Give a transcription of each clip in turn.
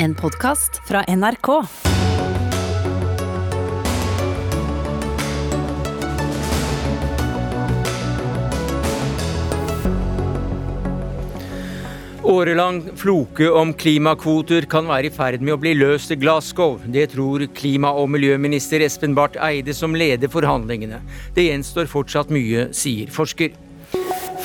En podkast fra NRK. Årelang floke om klimakvoter kan være i ferd med å bli løst i Glasgow. Det tror klima- og miljøminister Espen Barth Eide, som leder forhandlingene. Det gjenstår fortsatt mye, sier forsker.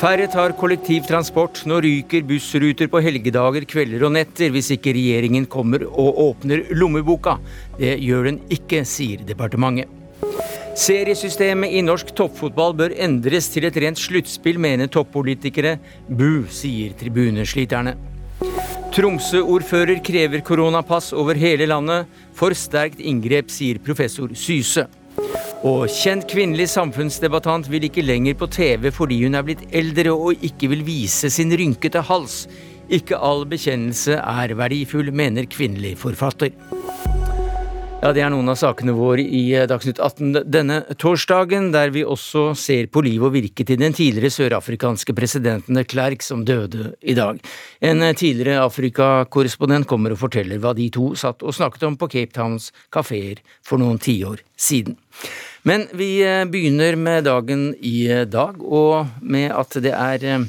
Færre tar kollektivtransport. Nå ryker bussruter på helgedager, kvelder og netter hvis ikke regjeringen kommer og åpner lommeboka. Det gjør den ikke, sier departementet. Seriesystemet i norsk toppfotball bør endres til et rent sluttspill, mener toppolitikere. Bu, sier tribunesliterne. Tromsø-ordfører krever koronapass over hele landet. For sterkt inngrep, sier professor Syse. Og kjent kvinnelig samfunnsdebattant vil ikke lenger på TV fordi hun er blitt eldre og ikke vil vise sin rynkete hals. Ikke all bekjennelse er verdifull, mener kvinnelig forfatter. Ja, Det er noen av sakene våre i eh, Dagsnytt 18 denne torsdagen, der vi også ser på liv og virke til den tidligere sørafrikanske presidenten de Klerk, som døde i dag. En tidligere tidligere Afrikakorrespondent kommer og forteller hva de to satt og snakket om på Cape Towns kafeer for noen tiår siden. Men vi eh, begynner med dagen i dag, og med at det er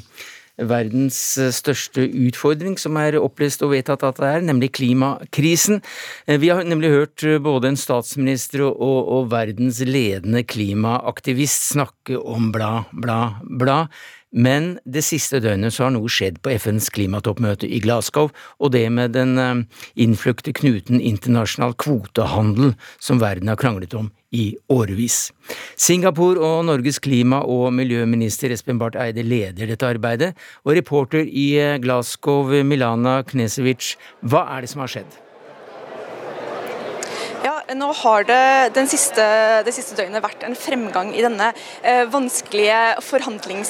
verdens eh, største utfordring, som er opplest og vedtatt at det er, nemlig klimakrisen. Eh, vi har nemlig hørt eh, både en statsminister og, og, og verdens ledende klimaaktivist snakke om bla, bla, bla. Men det siste døgnet så har noe skjedd på FNs klimatoppmøte i Glasgow, og det med den innfløkte knuten internasjonal kvotehandel som verden har kranglet om i årevis. Singapore og Norges klima- og miljøminister Espen Barth Eide leder dette arbeidet, og reporter i Glasgow, Milana Knesevic, hva er det som har skjedd? Ja, nå har det siste, det siste døgnet vært en fremgang i denne eh, vanskelige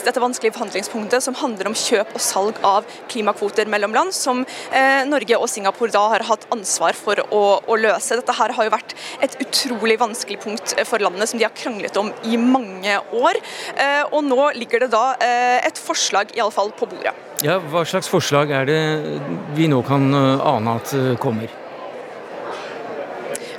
dette vanskelige forhandlingspunktet som handler om kjøp og salg av klimakvoter mellom land, som eh, Norge og Singapore da har hatt ansvar for å, å, løse. Dette her har jo vært et utrolig vanskelig punkt for landet som de har kranglet om i mange år. Eh, og nå ligger det da eh, et forslag i alle fall på bordet. Ja, Hva slags forslag er det vi nå kan eh, ane at eh, kommer?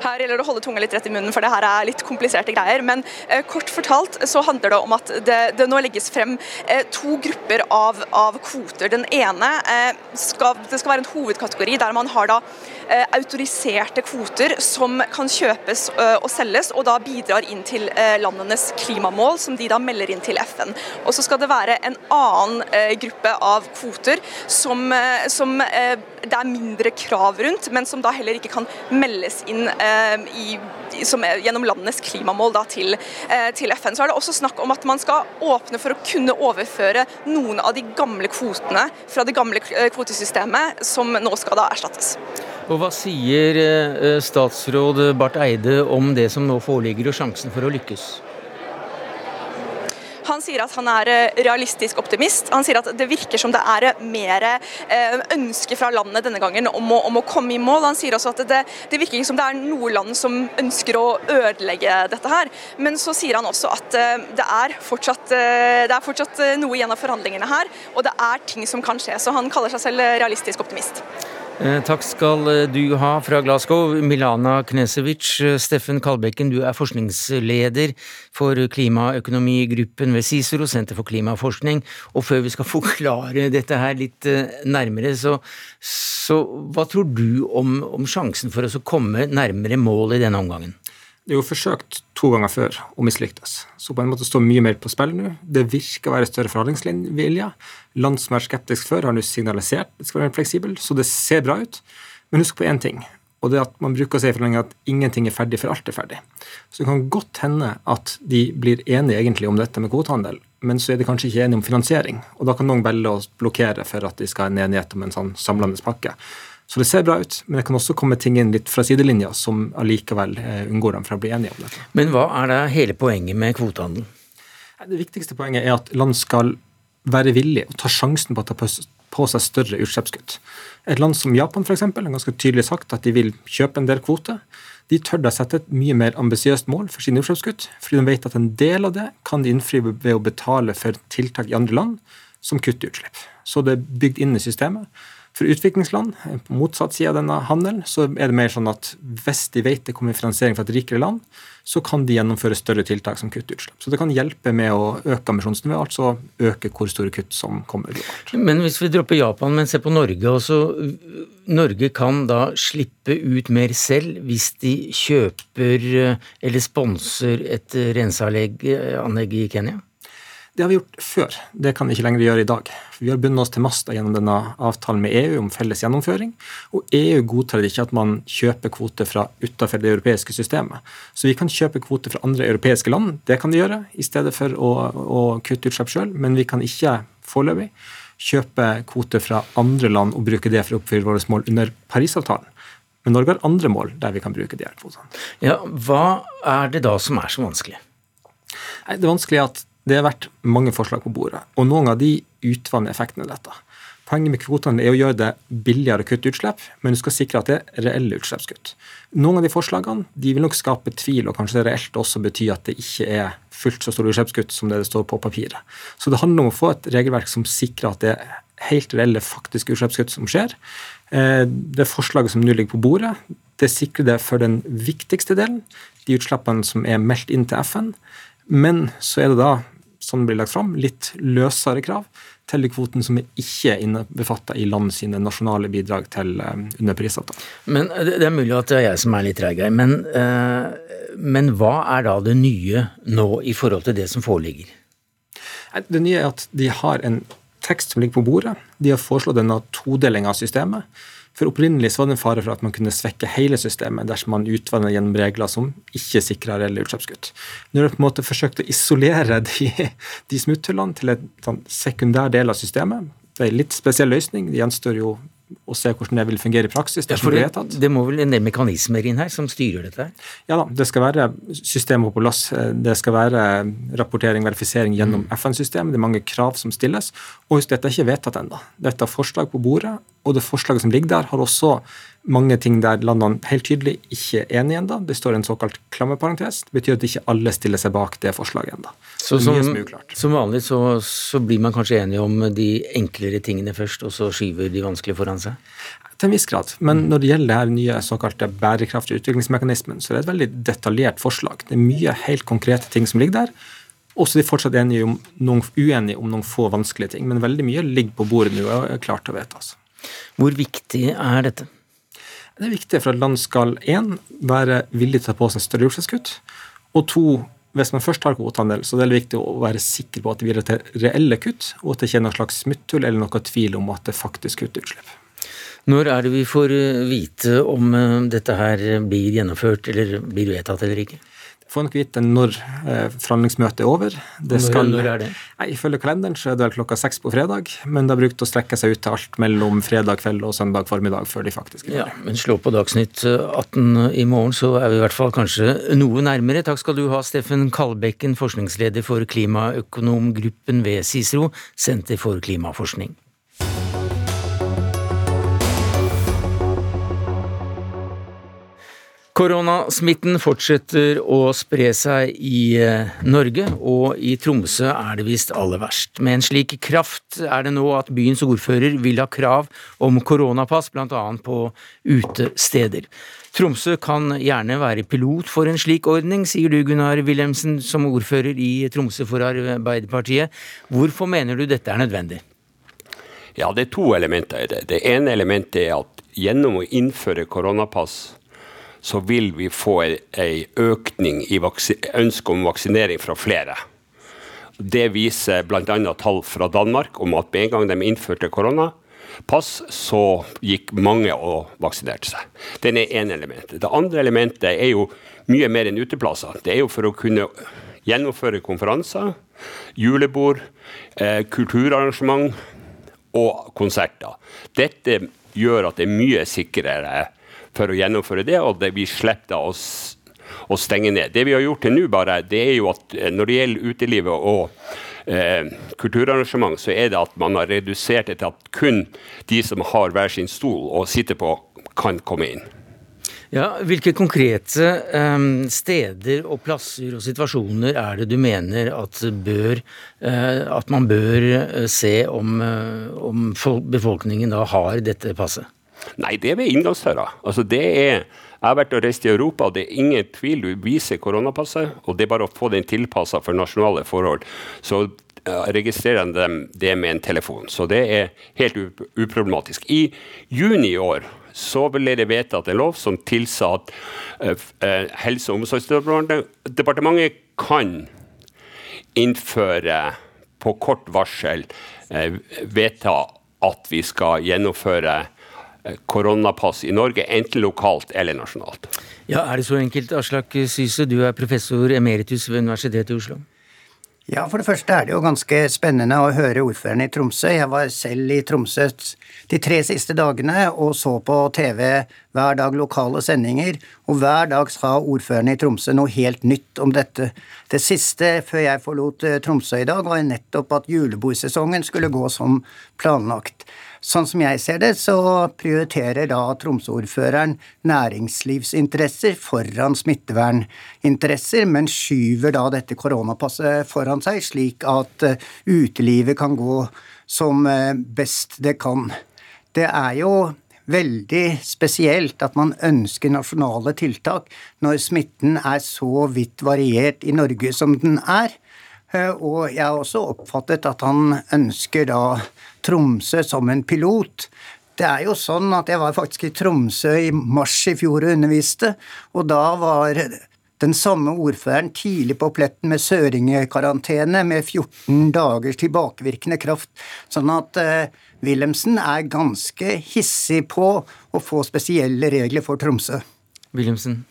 Her gjelder det å holde tunga litt rett i munnen, for det her er litt kompliserte greier. Men eh, kort fortalt så handler det om at det, det nå legges frem eh, to grupper av, av, kvoter. Den ene eh, skal, det skal være en hovedkategori der man har da autoriserte kvoter som kan kjøpes eh, og selges, og da bidrar inn til eh, landenes klimamål, som de da melder inn til FN. Og så skal det være en annen gruppe av kvoter som, som det er mindre krav rundt, men som da heller ikke kan meldes inn Eh, i, som gjennom landenes klimamål da, til, eh, til, FN. Så er det også snakk om at man skal åpne for å kunne overføre noen av de gamle kvotene fra det gamle eh, kvotesystemet, som nå skal da erstattes. Og Hva sier statsråd Barth Eide om det som nå foreligger, og sjansen for å lykkes? Han sier at han er eh, realistisk optimist. Han sier at det virker som det er eh, mer eh, ønske fra landet denne gangen om å, om å komme i mål. Han sier også at det, det, virker som det er noe land som ønsker å ødelegge dette her. Men så sier han også at det er fortsatt, det er fortsatt noe igjen av forhandlingene her, og det er ting som kan skje. Så han kaller seg selv realistisk optimist. Eh, takk skal eh, du ha fra Glasgow, Milana Knesevic. Eh, Steffen Kalbekken, du er forskningsleder for klimaøkonomigruppen ved CICERO, Senter for klimaforskning. Og før vi skal forklare dette her litt nærmere, så, så hva tror du om, om sjansen for oss å komme nærmere mål i denne omgangen? Det er jo forsøkt to ganger før og mislyktes. Så på en måte står mye mer på spill nå. Det virker å være større forhandlingsvilje. Land som er skeptisk før, har nå signalisert det skal være fleksibel, så det ser bra ut. Men husk på én ting, og det er at man bruker å si for lenge at ingenting er ferdig før alt er ferdig. Så det kan godt hende at de blir enige egentlig om dette med kvotehandel, men så er de kanskje ikke enige om finansiering. Og da kan noen velge å blokkere for at de skal ha en enighet om en sånn samlende pakke. Så det ser bra ut, men det kan også komme ting inn litt fra sidelinja som allikevel eh, unngår dem fra å bli enige om dette. Men hva er da hele poenget med kvotehandel? Det viktigste poenget er at land skal være villig og ta sjansen på å ta på seg større utslippskutt. Et land som Japan for eksempel, har ganske tydelig sagt at de vil kjøpe en del kvoter. De tør da sette et mye mer ambisiøst mål for sine utslippskutt, fordi de vet at en del av det kan de innfri ved å betale for tiltak i andre land som kutter utslipp. Så det er bygd inn i systemet. For utviklingsland, på motsatt side av denne handelen, så er det mer sånn at hvis de vet det kommer finansiering fra et rikere land, så kan de gjennomføre større tiltak som kutter utslipp. Så det kan hjelpe med å øke ambisjonsnivået, altså øke hvor store kutt som kommer globalt. Men hvis vi dropper Japan, men ser på Norge også. Norge kan da slippe ut mer selv hvis de kjøper eller sponser et renseanlegg i Kenya? Det har vi gjort før. Det kan vi ikke lenger gjøre i dag. Vi har bundet oss til masta gjennom denne avtalen med EU om felles gjennomføring. Og EU godtar ikke at man kjøper kvoter fra utenfor det europeiske systemet. Så vi kan kjøpe kvoter fra andre europeiske land, det kan vi gjøre, i stedet for å, å kutte utslipp sjøl. Men vi kan ikke foreløpig kjøpe kvoter fra andre land og bruke det for å oppfylle våre mål under Parisavtalen. Men Norge har andre mål der vi kan bruke de her kvotene. Ja, Hva er det da som er så vanskelig? Det er vanskelig at det har vært mange forslag på bordet, og noen av de utvanner effekten av dette. Poenget med kvotene er å gjøre det billigere å kutte utslipp, men du skal sikre at det er reelle utslippskutt. Noen av de forslagene de vil nok skape tvil, og kanskje det reelt også bety at det ikke er fullt så store utslippskutt som det det står på papiret. Så det handler om å få et regelverk som sikrer at det er helt reelle, faktiske utslippskutt som skjer. Eh, det forslaget som nå ligger på bordet, det sikrer det for den viktigste delen, de utslippene som er meldt inn til FN. Men så er det da som blir lagt fram, litt løsere krav til de kvotene som er ikke innbefatta i land sine nasjonale bidrag til underprisavtalen. Men eh, Det er mulig at det er jeg som er litt treig her, men, uh, men hva er da det nye nå i forhold til det som foreligger? Det nye er at de har en tekst som ligger på bordet. De har foreslått denne todelinga av systemet. For Opprinnelig så var det en fare for at man kunne svekke hele systemet dersom man utvannet gjennom regler som ikke sikra reelle utslippskutt. Nå har de på en måte forsøkt å isolere de, de smutthullene til en sånn sekundær del av systemet. Det er en litt spesiell løsning. Det gjenstår jo og se hvordan det vil fungere i praksis. Det, det, det, må vel en del mekanismer inn her som styrer dette? Ja da, det skal være systemet på plass. Det skal være rapportering, verifisering gjennom mm. FN-systemet. Det er mange krav som stilles. Og husk, dette er ikke vedtatt ennå. Dette er forslag på bordet, og det forslaget som ligger der, har også mange ting der landene helt tydelig ikke er enige ennå. Det står en såkalt klammeparentes. Det betyr at ikke alle stiller seg bak det forslaget ennå. Så som, som vanlig så, så, blir man kanskje enige om de enklere tingene først, og så skyver de vanskelige foran seg? Til en viss grad. Men når det gjelder det her nye såkalte bærekraftige utviklingsmekanismen, så er det et veldig detaljert forslag. Det er mye helt konkrete ting som ligger der. Også de fortsatt enige om noen, uenige om noen få vanskelige ting. Men veldig mye ligger på bordet nå og er klart til å vedtas. Hvor viktig er dette? Det er viktig for at land skal én, være villig til å ta på seg større utslippskutt, og to, hvis man først har kvotehandel, så det er viktig å være sikker på at det blir til reelle kutt, og at det ikke er noe slags smutthull eller noe tvil om at det faktisk kutter utslipp. Når er det vi får vite om eh, dette her blir gjennomført eller blir vedtatt eller ikke? Får nok vite når eh, forhandlingsmøtet er over. Det skal, når er det? Nei, Ifølge kalenderen så er det vel klokka seks på fredag, men det har brukt å strekke seg ut til alt mellom fredag kveld og søndag formiddag før de faktisk er der. Ja, men slå på Dagsnytt 18 i morgen, så er vi i hvert fall kanskje noe nærmere. Takk skal du ha, Steffen Kalbekken, forskningsleder for klimaøkonomgruppen ved CICERO, Senter for klimaforskning. Koronasmitten fortsetter å spre seg i eh, Norge, og i Tromsø er det visst aller verst. Med en slik kraft er det nå at byens ordfører vil ha krav om koronapass, bl.a. på utesteder. Tromsø kan gjerne være pilot for en slik ordning, sier du Gunnar Wilhelmsen som ordfører i Tromsø for Arbeiderpartiet. Hvorfor mener du dette er nødvendig? Ja, Det er to elementer i det. Det ene elementet er at gjennom å innføre koronapass så vil vi få en økning i ønsket om vaksinering fra flere. Det viser bl.a. tall fra Danmark om at med en gang de innførte koronapass, så gikk mange og vaksinerte seg. Det er ene elementet. Det andre elementet er jo mye mer enn uteplasser. Det er jo for å kunne gjennomføre konferanser, julebord, eh, kulturarrangement og konserter. Dette gjør at det er mye sikrere for å gjennomføre det, og det, vi slipper å, å stenge ned. Det vi har gjort til nå, bare, det er jo at eh, når det gjelder utelivet og eh, kulturarrangement, så er det at man har redusert det til at kun de som har hver sin stol å sitte på, kan komme inn. Ja, Hvilke konkrete um, steder og plasser og situasjoner er det du mener at, bør, uh, at man bør se om, uh, om befolkningen da har dette passet? Nei, det er ved inngangsdøra. Altså, det er jeg har vært og reist i Europa, og det er ingen tvil. Du viser koronapasset, og det er bare å få den tilpassa for nasjonale forhold. Så registrerer de det med en telefon. Så det er helt uproblematisk. I juni i år så ble det vedtatt en lov som tilsa at uh, Helse- og omsorgsdepartementet kan innføre på kort varsel uh, vedta at vi skal gjennomføre koronapass i Norge, enten lokalt eller nasjonalt. Ja, Er det så enkelt, Aslak Syse, du er professor emeritus ved Universitetet i Oslo? Ja, For det første er det jo ganske spennende å høre ordføreren i Tromsø. Jeg var selv i Tromsø de tre siste dagene og så på TV hver dag lokale sendinger, og hver dag sa ordføreren i Tromsø noe helt nytt om dette. Det siste før jeg forlot eh, Tromsø i dag, var nettopp at julebordsesongen skulle gå som planlagt. Sånn som jeg ser det, så prioriterer da Tromsø-ordføreren næringslivsinteresser foran smitteverninteresser, men skyver da dette koronapasset foran seg, slik at eh, utelivet kan gå som eh, best det kan. Det er jo veldig spesielt at man ønsker nasjonale tiltak når smitten er så vidt variert i Norge som den er. Eh, og jeg har også oppfattet at han ønsker da Tromsø som en pilot. Det er jo sånn at jeg var faktisk i Tromsø i mars i fjor og underviste, og da var den samme ordføreren tidlig på pletten med søringekarantene med 14 dagers tilbakevirkende kraft. Sånn at eh, Wilhelmsen er ganske hissig på å få spesielle regler for Tromsø. Wilhelmsen?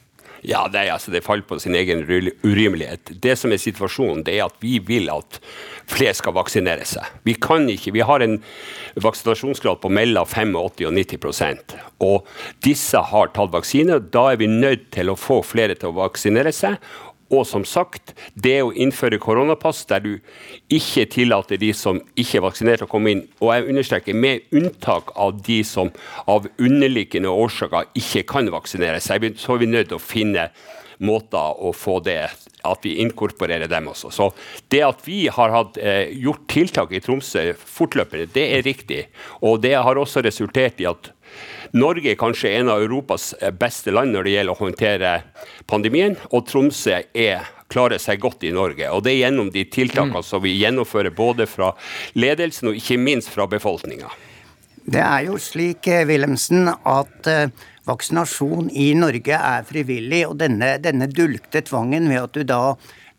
Ja, det, altså, det faller på sin egen urimelighet. Det som er situasjonen, det er at vi vil at flere skal vaksinere seg. Vi kan ikke, vi har en vaksinasjonsgrad på mellom 85 og 90% og disse har tatt vaksine. Da er vi nødt til å få flere til å vaksinere seg. Og som sagt, det å innføre koronapass der du ikke tillater de som ikke er vaksinert å komme inn, og jeg understreker med unntak av de som av underliggende årsaker ikke kan vaksinere seg, så er vi nødt til å finne måter å få det at vi inkorporerer dem også. Så det at vi har hatt, eh, gjort tiltak i Tromsø fortløpende, det er riktig. Og det har også resultert i at Norge er kanskje en av Europas eh, beste land når det gjelder å håndtere pandemien, og Tromsø er, klarer seg godt i Norge. Og Det er gjennom de tiltakene mm. som vi gjennomfører både fra ledelsen og ikke minst fra befolkninga. Det er jo slik, Willemsen, Wilhelmsen, at eh, vaksinasjon i Norge er frivillig, og denne, denne dulgte tvangen ved at du da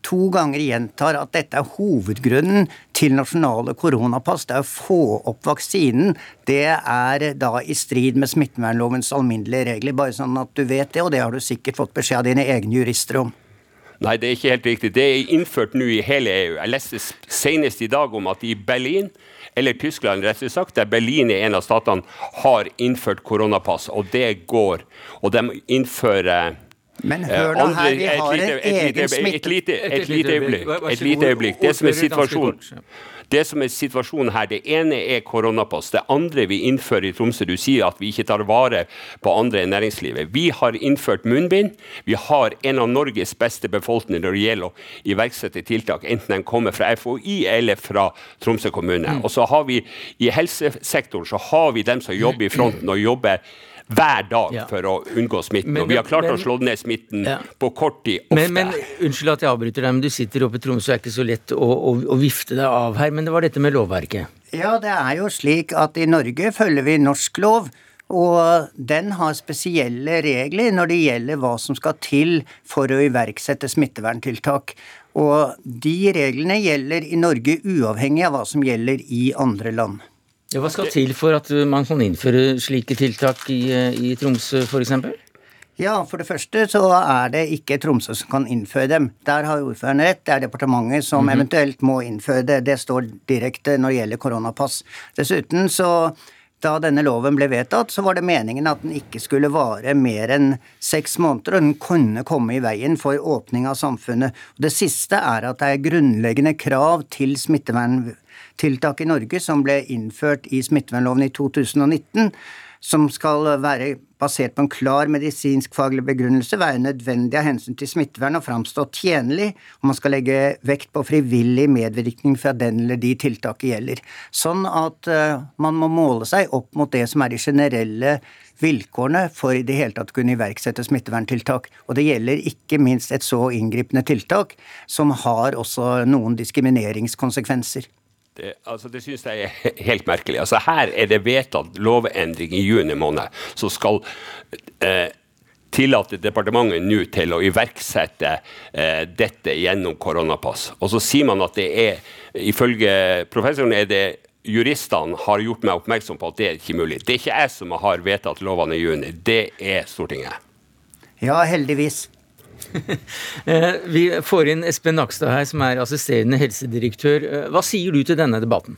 to ganger gjentar at dette er hovedgrunnen til nasjonale koronapass, det er å få opp vaksinen, det er da i strid med smittevernlovens alminnelige regler. Bare sånn at du vet det, og det har du sikkert fått beskjed av dine egne jurister om. Nei, det er ikke helt riktig. Det er innført nå i hele EU. Jeg leste senest i dag om at i Berlin, eller Tyskland rettere sagt, der Berlin er en av statene, har innført koronapass, og det går. Og de innfører men hør nå her, vi har en egen smitte... Et lite, et lite øyeblikk. Et lite øyeblikk. Det som er situasjonen det som er situasjonen her, det ene er koronapass. Det andre vi innfører i Tromsø, du sier at vi ikke tar vare på andre enn næringslivet. Vi har innført munnbind. Vi har en av Norges beste befolkninger når det gjelder å iverksette tiltak, enten de kommer fra FHI eller fra Tromsø kommune. Mm. Og så har vi i helsesektoren så har vi dem som jobber i fronten og jobber hver dag ja. for å unngå smitten. Men, og vi har klart men, å slå ned smitten ja. på kort tid, ofte. Men, men, Unnskyld at jeg avbryter deg, men du sitter oppe i Tromsø, det er ikke så lett å, å, å, vifte deg av her. Men det var dette med lovverket. Ja, det er jo slik at i Norge følger vi norsk lov. Og den har spesielle regler når det gjelder hva som skal til for å iverksette smitteverntiltak. Og de reglene gjelder i Norge uavhengig av hva som gjelder i andre land. Ja, hva skal til for at man kan innføre slike tiltak i, i Tromsø f.eks.? Ja, for det første så er det ikke Tromsø som kan innføre dem. Der har ordføreren rett, det er departementet som mm -hmm. eventuelt må innføre det. Det står direkte når det gjelder koronapass. Dessuten så da denne loven ble vedtatt, så var det meningen at den ikke skulle vare mer enn seks måneder, og den kunne komme i veien for åpning av samfunnet. Det siste er at det er grunnleggende krav til smittevern tiltak i Norge som ble innført i smittevernloven i 2019. som skal være basert på en klar medisinsk-faglig begrunnelse, være nødvendig av hensyn til smittevern og framstå tjenlig, og man skal legge vekt på frivillig medvirkning fra den eller de tiltaket gjelder. Sånn at uh, man må måle seg opp mot det som er de generelle vilkårene for i det hele tatt å kunne iverksette smitteverntiltak. Og det gjelder ikke minst et så inngripende tiltak som har også noen diskrimineringskonsekvenser. Det, altså det synes jeg er helt merkelig. Altså her er det vedtatt lovendring i juni måned som skal eh, tillate departementet nå til å iverksette eh, dette gjennom koronapass. Og så sier man at det er, ifølge professoren er det juristene har gjort meg oppmerksom på at det er ikke mulig. Det er ikke jeg som har vedtatt lovene i juni, det er Stortinget. Ja, heldigvis. Eh, vi får inn Espen Nakstad her, som er assisterende helsedirektør. Eh, hva sier du til denne debatten?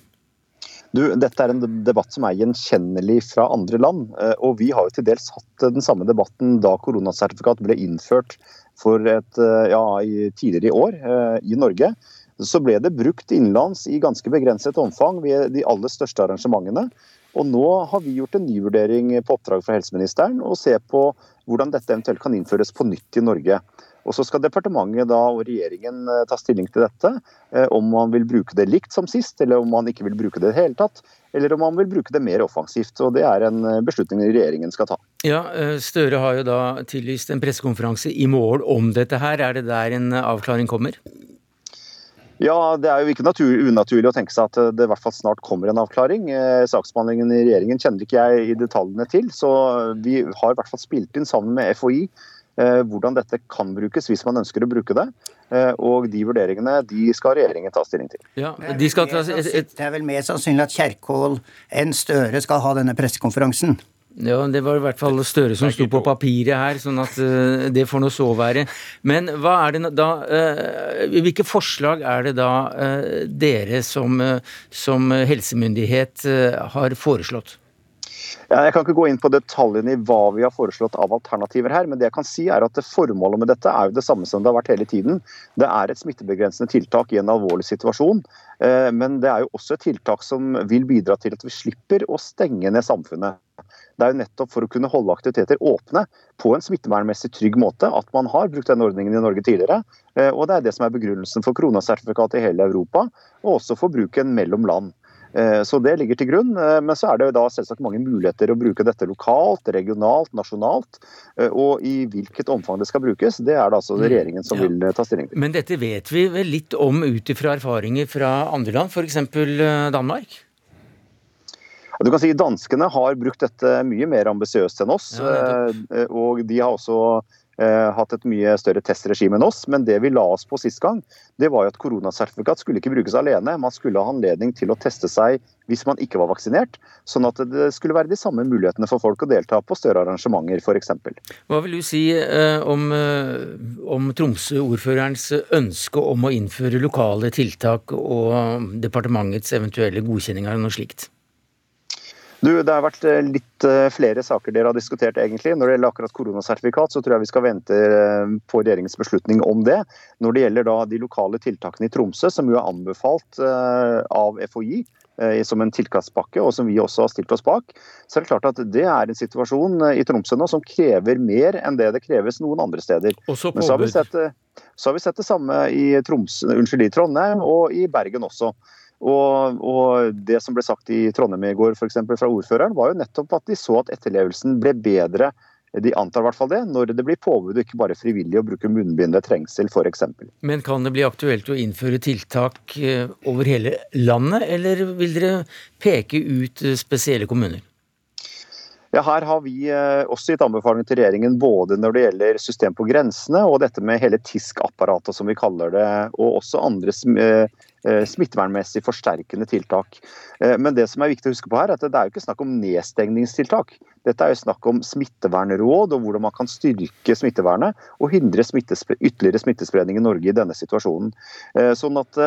Du, dette er en debatt som er gjenkjennelig fra andre land. Eh, og vi har jo til dels hatt den samme debatten da koronasertifikat ble innført for et, ja, tidligere i år i Norge så ble det brukt innenlands i ganske begrenset omfang ved de aller største arrangementene. Og nå har vi gjort en ny vurdering på oppdrag fra helseministeren og ser på hvordan dette eventuelt kan innføres på nytt i Norge. Og Så skal departementet da, og regjeringen eh, ta stilling til dette. Eh, om man vil bruke det likt som sist, eller om man ikke vil bruke det i det hele tatt. Eller om man vil bruke det mer offensivt. og Det er en eh, beslutning regjeringen skal ta. Ja, Støre har jo da tillyst en pressekonferanse i morgen om dette her. Er det der en avklaring kommer? Ja, Det er jo ikke natur, unaturlig å tenke seg at det i hvert fall snart kommer en avklaring. Eh, saksbehandlingen i regjeringen kjenner ikke jeg i detaljene til, så vi har i hvert fall spilt inn sammen med FHI eh, hvordan dette kan brukes hvis man ønsker å bruke det. Eh, og de vurderingene de skal regjeringen ta stilling til. Ja, de skal. Det er vel mer sannsynlig at Kjerkol enn Støre skal ha denne pressekonferansen. Ja, det var i hvert fall Støre som sto på papiret her, sånn at uh, det får nå så være. Men hva er det da uh, Hvilke forslag er det da uh, dere som, som helsemyndighet har foreslått? Jeg kan ikke gå inn på detaljene i hva vi har foreslått av alternativer her, men det jeg kan si er at formålet med dette er jo det samme som det har vært hele tiden. Det er et smittebegrensende tiltak i en alvorlig situasjon, men det er jo også et tiltak som vil bidra til at vi slipper å stenge ned samfunnet. Det er jo nettopp for å kunne holde aktiviteter åpne på en smittevernmessig trygg måte at man har brukt den ordningen i Norge tidligere. Eh, og det er det som er begrunnelsen for kronasertifikat i hele Europa, og også for bruken mellom land. Eh, så det ligger til grunn. Eh, men så er det da selvsagt mange muligheter å bruke dette lokalt, regionalt, nasjonalt. Og i hvilket omfang det skal brukes, det er det altså mm. regjeringen som ja. vil ta stilling til. Men dette vet vi vel litt om ut ifra erfaringer fra andre land, f.eks. Danmark? Du kan si Danskene har brukt dette mye mer ambisiøst enn oss. Ja, eh, og de har også eh, hatt et mye større testregime enn oss. Men det vi la oss på sist gang, det var jo at koronasertifikat skulle ikke brukes alene. Man skulle ha anledning til å teste seg hvis man ikke var vaksinert. Sånn at det skulle være de samme mulighetene for folk å delta på større arrangementer f.eks. Hva vil du si eh, om, om Tromsø-ordførerens ønske om å innføre lokale tiltak og departementets eventuelle godkjenning av noe slikt? Du, Det har vært eh, litt eh, flere saker dere har diskutert. egentlig. Når det gjelder akkurat koronasertifikat, så tror jeg vi skal vente eh, på regjeringens beslutning om det. Når det gjelder da de lokale tiltakene i Tromsø, som jo er anbefalt av FHI som en tiltakspakke, og som vi også har stilt oss bak, så er det klart at det er en situasjon i Tromsø nå som krever mer enn det det kreves noen andre steder. Også Men så har, vi sett, så har vi sett det samme i, Tromsø, unnskyld, i Trondheim og i Bergen også. Og, og, Det som ble sagt i Trondheim i går for eksempel, fra ordføreren, var jo nettopp at de så at etterlevelsen ble bedre de antar i hvert fall det, når det blir påbud og ikke bare frivillig å bruke munnbind ved trengsel f.eks. Men kan det bli aktuelt å innføre tiltak eh, over hele landet, eller vil dere peke ut eh, spesielle kommuner? Ja, Her har vi eh, også gitt anbefaling til regjeringen både når det gjelder system på grensene og dette med hele TISK-apparatet, som vi kaller det, og også andre smittevernmessig forsterkende tiltak. Men det som er viktig å huske på her, er at det er jo ikke snakk om nedstengningstiltak. Dette er jo snakk om smittevernråd og hvordan man kan styrke smittevernet og hindre smittespre ytterligere smittespredning i Norge i denne situasjonen. Sånn at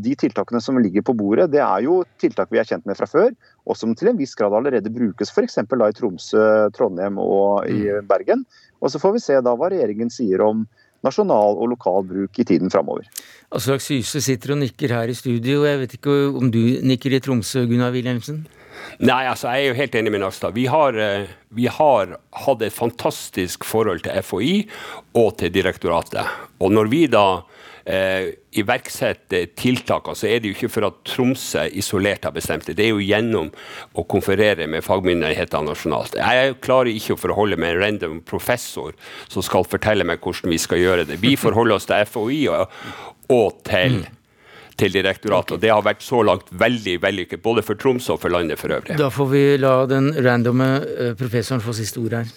De tiltakene som ligger på bordet, det er jo tiltak vi er kjent med fra før, og som til en viss grad allerede brukes f.eks. i Tromsø, Trondheim og i mm. Bergen. Og så får vi se da hva regjeringen sier om nasjonal og lokal bruk i tiden framover. Aslak Syse sitter og nikker her i studio. Jeg vet ikke om du nikker i Tromsø, Gunnar Wilhelmsen? Nei, altså jeg er jo helt enig med Nakstad. Vi har, eh, vi har hatt et fantastisk forhold til FHI og til direktoratet. Og når vi da eh, iverksette tiltakene, så er det jo ikke for at Tromsø isolert har bestemt det. Det er jo gjennom å konferere med fagmyndighetene nasjonalt. Jeg klarer ikke å forholde meg en random professor som skal fortelle meg hvordan vi skal gjøre det. Vi forholder oss til FHI og, og til til direktoratet. og Det har vært så langt veldig vellykket, både for Tromsø og for landet for øvrig. Da får vi la den randomme eh, professoren få siste ord her.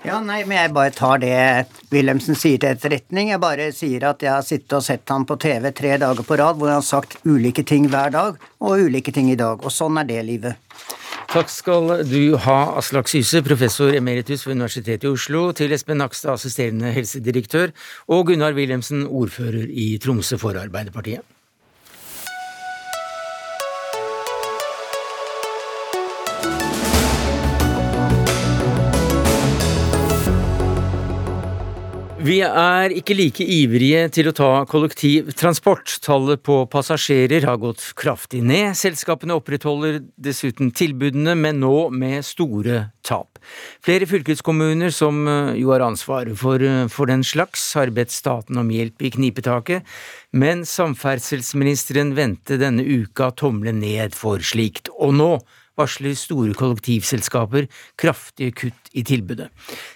Ja, nei, men jeg bare tar det Wilhelmsen sier til etterretning. Jeg bare sier at jeg har sittet og sett ham på TV tre dager på rad hvor han har sagt ulike ting hver dag, og ulike ting i dag. Og sånn er det livet. Takk skal du ha, Aslak Syse, professor emeritus ved Universitetet i Oslo, til Espen Nakstad, assisterende helsedirektør, og Gunnar Wilhelmsen, ordfører i Tromsø for Arbeiderpartiet. Vi er ikke like ivrige til å ta kollektivtransport. Tallet på passasjerer har gått kraftig ned. Selskapene opprettholder dessuten tilbudene, men nå med store tap. Flere fylkeskommuner, som eh, jo har ansvaret for, eh, for den slags, har bedt staten om hjelp i knipetaket, men samferdselsministeren vendte denne uka tommelen ned for slikt. Og nå varsler store kollektivselskaper kraftige kutt i tilbudet.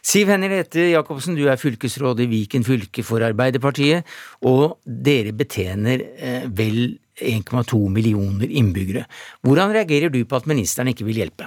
Siv Henriette Jacobsen, du er fylkesråd i Viken fylke for Arbeiderpartiet, og dere betjener eh, vel 1,2 millioner innbyggere. Hvordan reagerer du på at ministeren ikke vil hjelpe?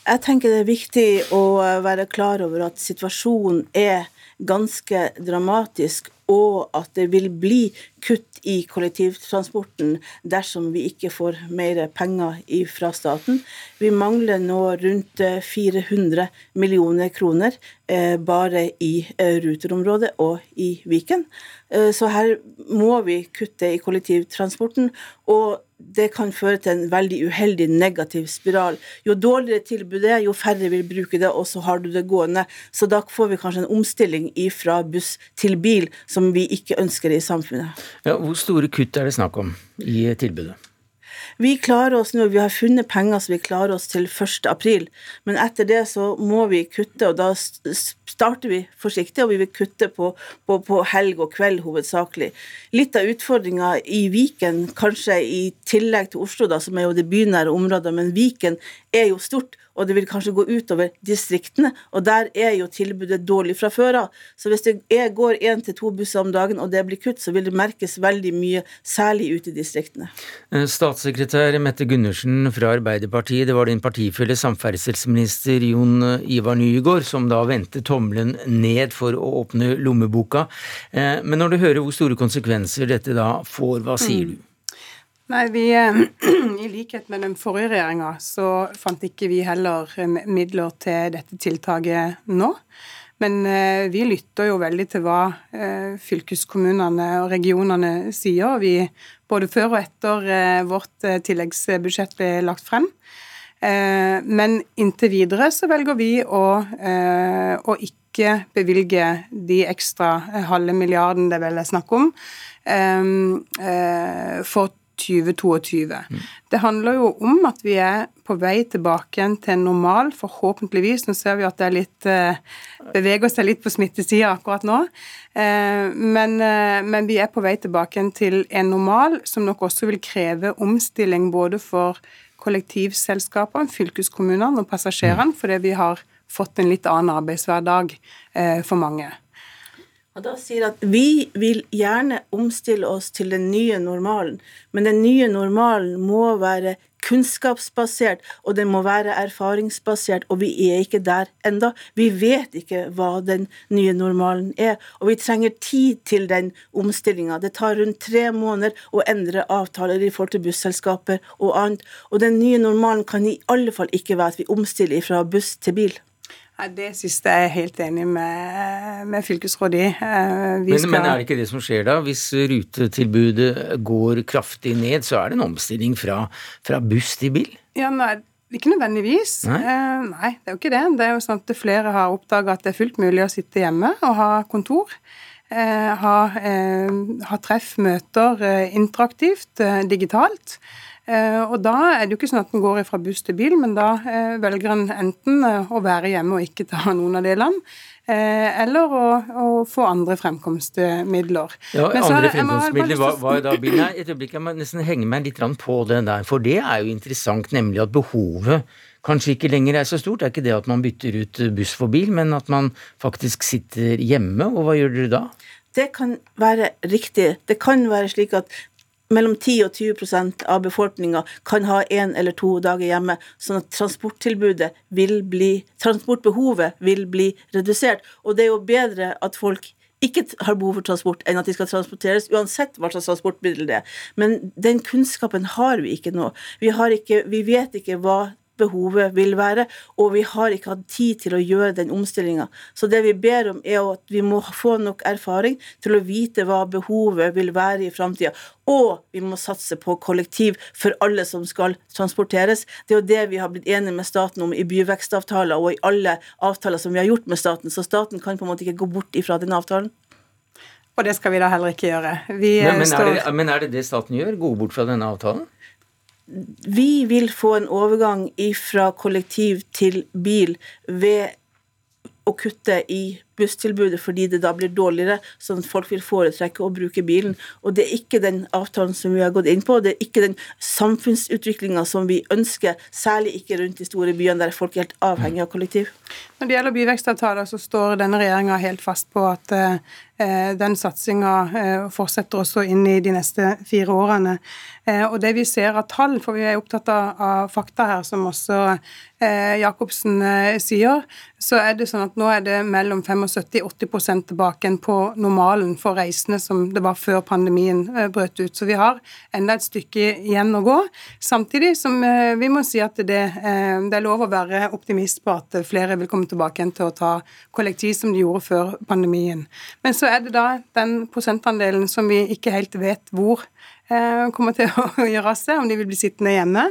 Jeg tenker det er viktig å være klar over at situasjonen er ganske dramatisk, og at det vil bli kutt i kollektivtransporten dersom vi ikke får mer penger fra staten. Vi mangler nå rundt 400 millioner kroner eh, bare i eh, Ruter-området og i Viken. Eh, så her må vi kutte i kollektivtransporten. og det kan føre til en veldig uheldig negativ spiral. Jo dårligere tilbudet er, jo færre vil bruke det, og så har du det gående. Så da får vi kanskje en omstilling fra buss til bil som vi ikke ønsker i samfunnet. Ja, hvor store kutt er det snakk om i tilbudet? Vi klarer oss nå, vi har funnet penger så vi klarer oss til 1. april, men etter det så må vi kutte, og da starter vi forsiktig, og vi vil kutte på, på, på helg og kveld hovedsakelig. Litt av utfordringa i Viken, kanskje i tillegg til Oslo, da, som er jo det bynære området, men Viken er jo stort, og det vil kanskje gå utover distriktene. Og der er jo tilbudet dårlig fra før av. Så hvis det går én til to busser om dagen, og det blir kutt, så vil det merkes veldig mye, særlig ute i distriktene. Eh, statssekretær Mette Gundersen fra Arbeiderpartiet, det var din partifelle samferdselsminister Jon Ivar Nygaard som da vendte tommelen ned for å åpne lommeboka. Eh, men når du hører hvor store konsekvenser dette da får, hva sier mm. du? Nei, vi, I likhet med den forrige regjeringa, så fant ikke vi heller eh, midler til dette tiltaket nå. Men eh, vi lytter jo veldig til hva eh, fylkeskommunene og regionene sier. Og Vi, både før og etter vårt tilleggsbudsjett ble lagt frem. Men inntil videre så velger vi å, å ikke bevilge de ekstra halve milliarden det vel er snakk om, for 2022. Mm. Det handler jo om at vi er på vei tilbake til en normal, forhåpentligvis. Nå ser vi at det litt eh, beveger seg litt på smittesida akkurat nå. Eh, men, eh, men, vi er på vei tilbake til en normal, som nok også vil kreve omstilling både for kollektivselskapene, fylkeskommunene og passasjerene, mm. fordi vi har fått en litt annen arbeidshverdag for mange. Og da sier at vi vil gjerne omstille oss til den nye normalen, men den nye normalen må være kunnskapsbasert, og den må være erfaringsbasert, og vi er ikke der enda. Vi vet ikke hva den nye normalen er, og vi trenger tid til den omstillinga. Det tar rundt tre måneder å endre avtaler i forhold til busselskaper og annet, og den nye normalen kan i alle fall ikke være at vi omstiller fra buss til bil. Nei, Det siste er jeg helt enig med, med fylkesrådet i. Eh, men, skal... men, er det ikke det som skjer da? Hvis rutetilbudet går kraftig ned, så er det en omstilling fra, fra buss til bil? Ja, nei, ikke nødvendigvis. Nei? Eh, nei? det er jo ikke det. Det er jo sånn at flere har oppdaga at det er fullt mulig å sitte hjemme og ha kontor. Eh, ha, eh, ha treff, møter eh, interaktivt, eh, digitalt. Og da er det jo ikke sånn at en går fra buss til bil, men da velger en enten å være hjemme og ikke ta noen av delene, eller å, å, få andre fremkomstmidler. Ja, andre fremkomstmidler hva er da bilen. Nei, et øyeblikk, jeg må nesten henge meg litt på det der, for det er jo interessant, nemlig at behovet kanskje ikke lenger er så stort. Det er ikke det at man bytter ut buss for bil, men at man faktisk sitter hjemme. Og hva gjør dere da? Det kan være riktig. Det kan være slik at mellom 10 og 20% av befolkninga kan ha én eller to dager hjemme, sånn at transporttilbudet vil bli Transportbehovet vil bli redusert. Og det er jo bedre at folk ikke har behov for transport, enn at de skal transporteres, uansett hva slags transportmiddel det er. Men den kunnskapen har vi ikke nå. Vi, ikke, vi vet ikke hva behovet vil være, og vi har ikke hatt tid til å gjøre den omstillinga. Så det vi ber om, er at vi må få nok erfaring til å vite hva behovet vil være i framtida. Og vi må satse på kollektiv for alle som skal transporteres. Det er jo det vi har blitt enige med staten om i byvekstavtaler og i alle avtaler som vi har gjort med staten. Så staten kan på en måte ikke gå bort ifra den avtalen. Og det skal vi da heller ikke gjøre. Men, men, er det, men, er det, det staten gjør? Gå bort fra denne avtalen? Vi vil få en overgang fra kollektiv til bil ved å kutte i busstilbudet fordi det da blir dårligere, sånn at folk vil foretrekke å bruke bilen. Og det er ikke den avtalen som vi har gått inn på, det er ikke den samfunnsutviklinga som vi ønsker, særlig ikke rundt de store byene der folk er helt avhengig av kollektiv. Når det gjelder byvekstavtaler, så står denne regjeringa helt fast på at eh, den satsinga eh, fortsetter også inn i de neste fire årene. Eh, og det vi ser av tall, for vi er opptatt av fakta her, som også Jacobsen sier, så er det sånn at nå er det mellom 75 70-80% tilbake på normalen for reisende som det var før pandemien eh, brøt ut. Så vi har enda et stykke igjen å gå. Samtidig som eh, vi må si at det, eh, det er lov å være optimist på at flere vil komme tilbake igjen til å ta kollektiv som de gjorde før pandemien. Men så er det da den prosentandelen som vi ikke helt vet hvor kommer til å gjøre seg, om de vil bli sittende hjemme.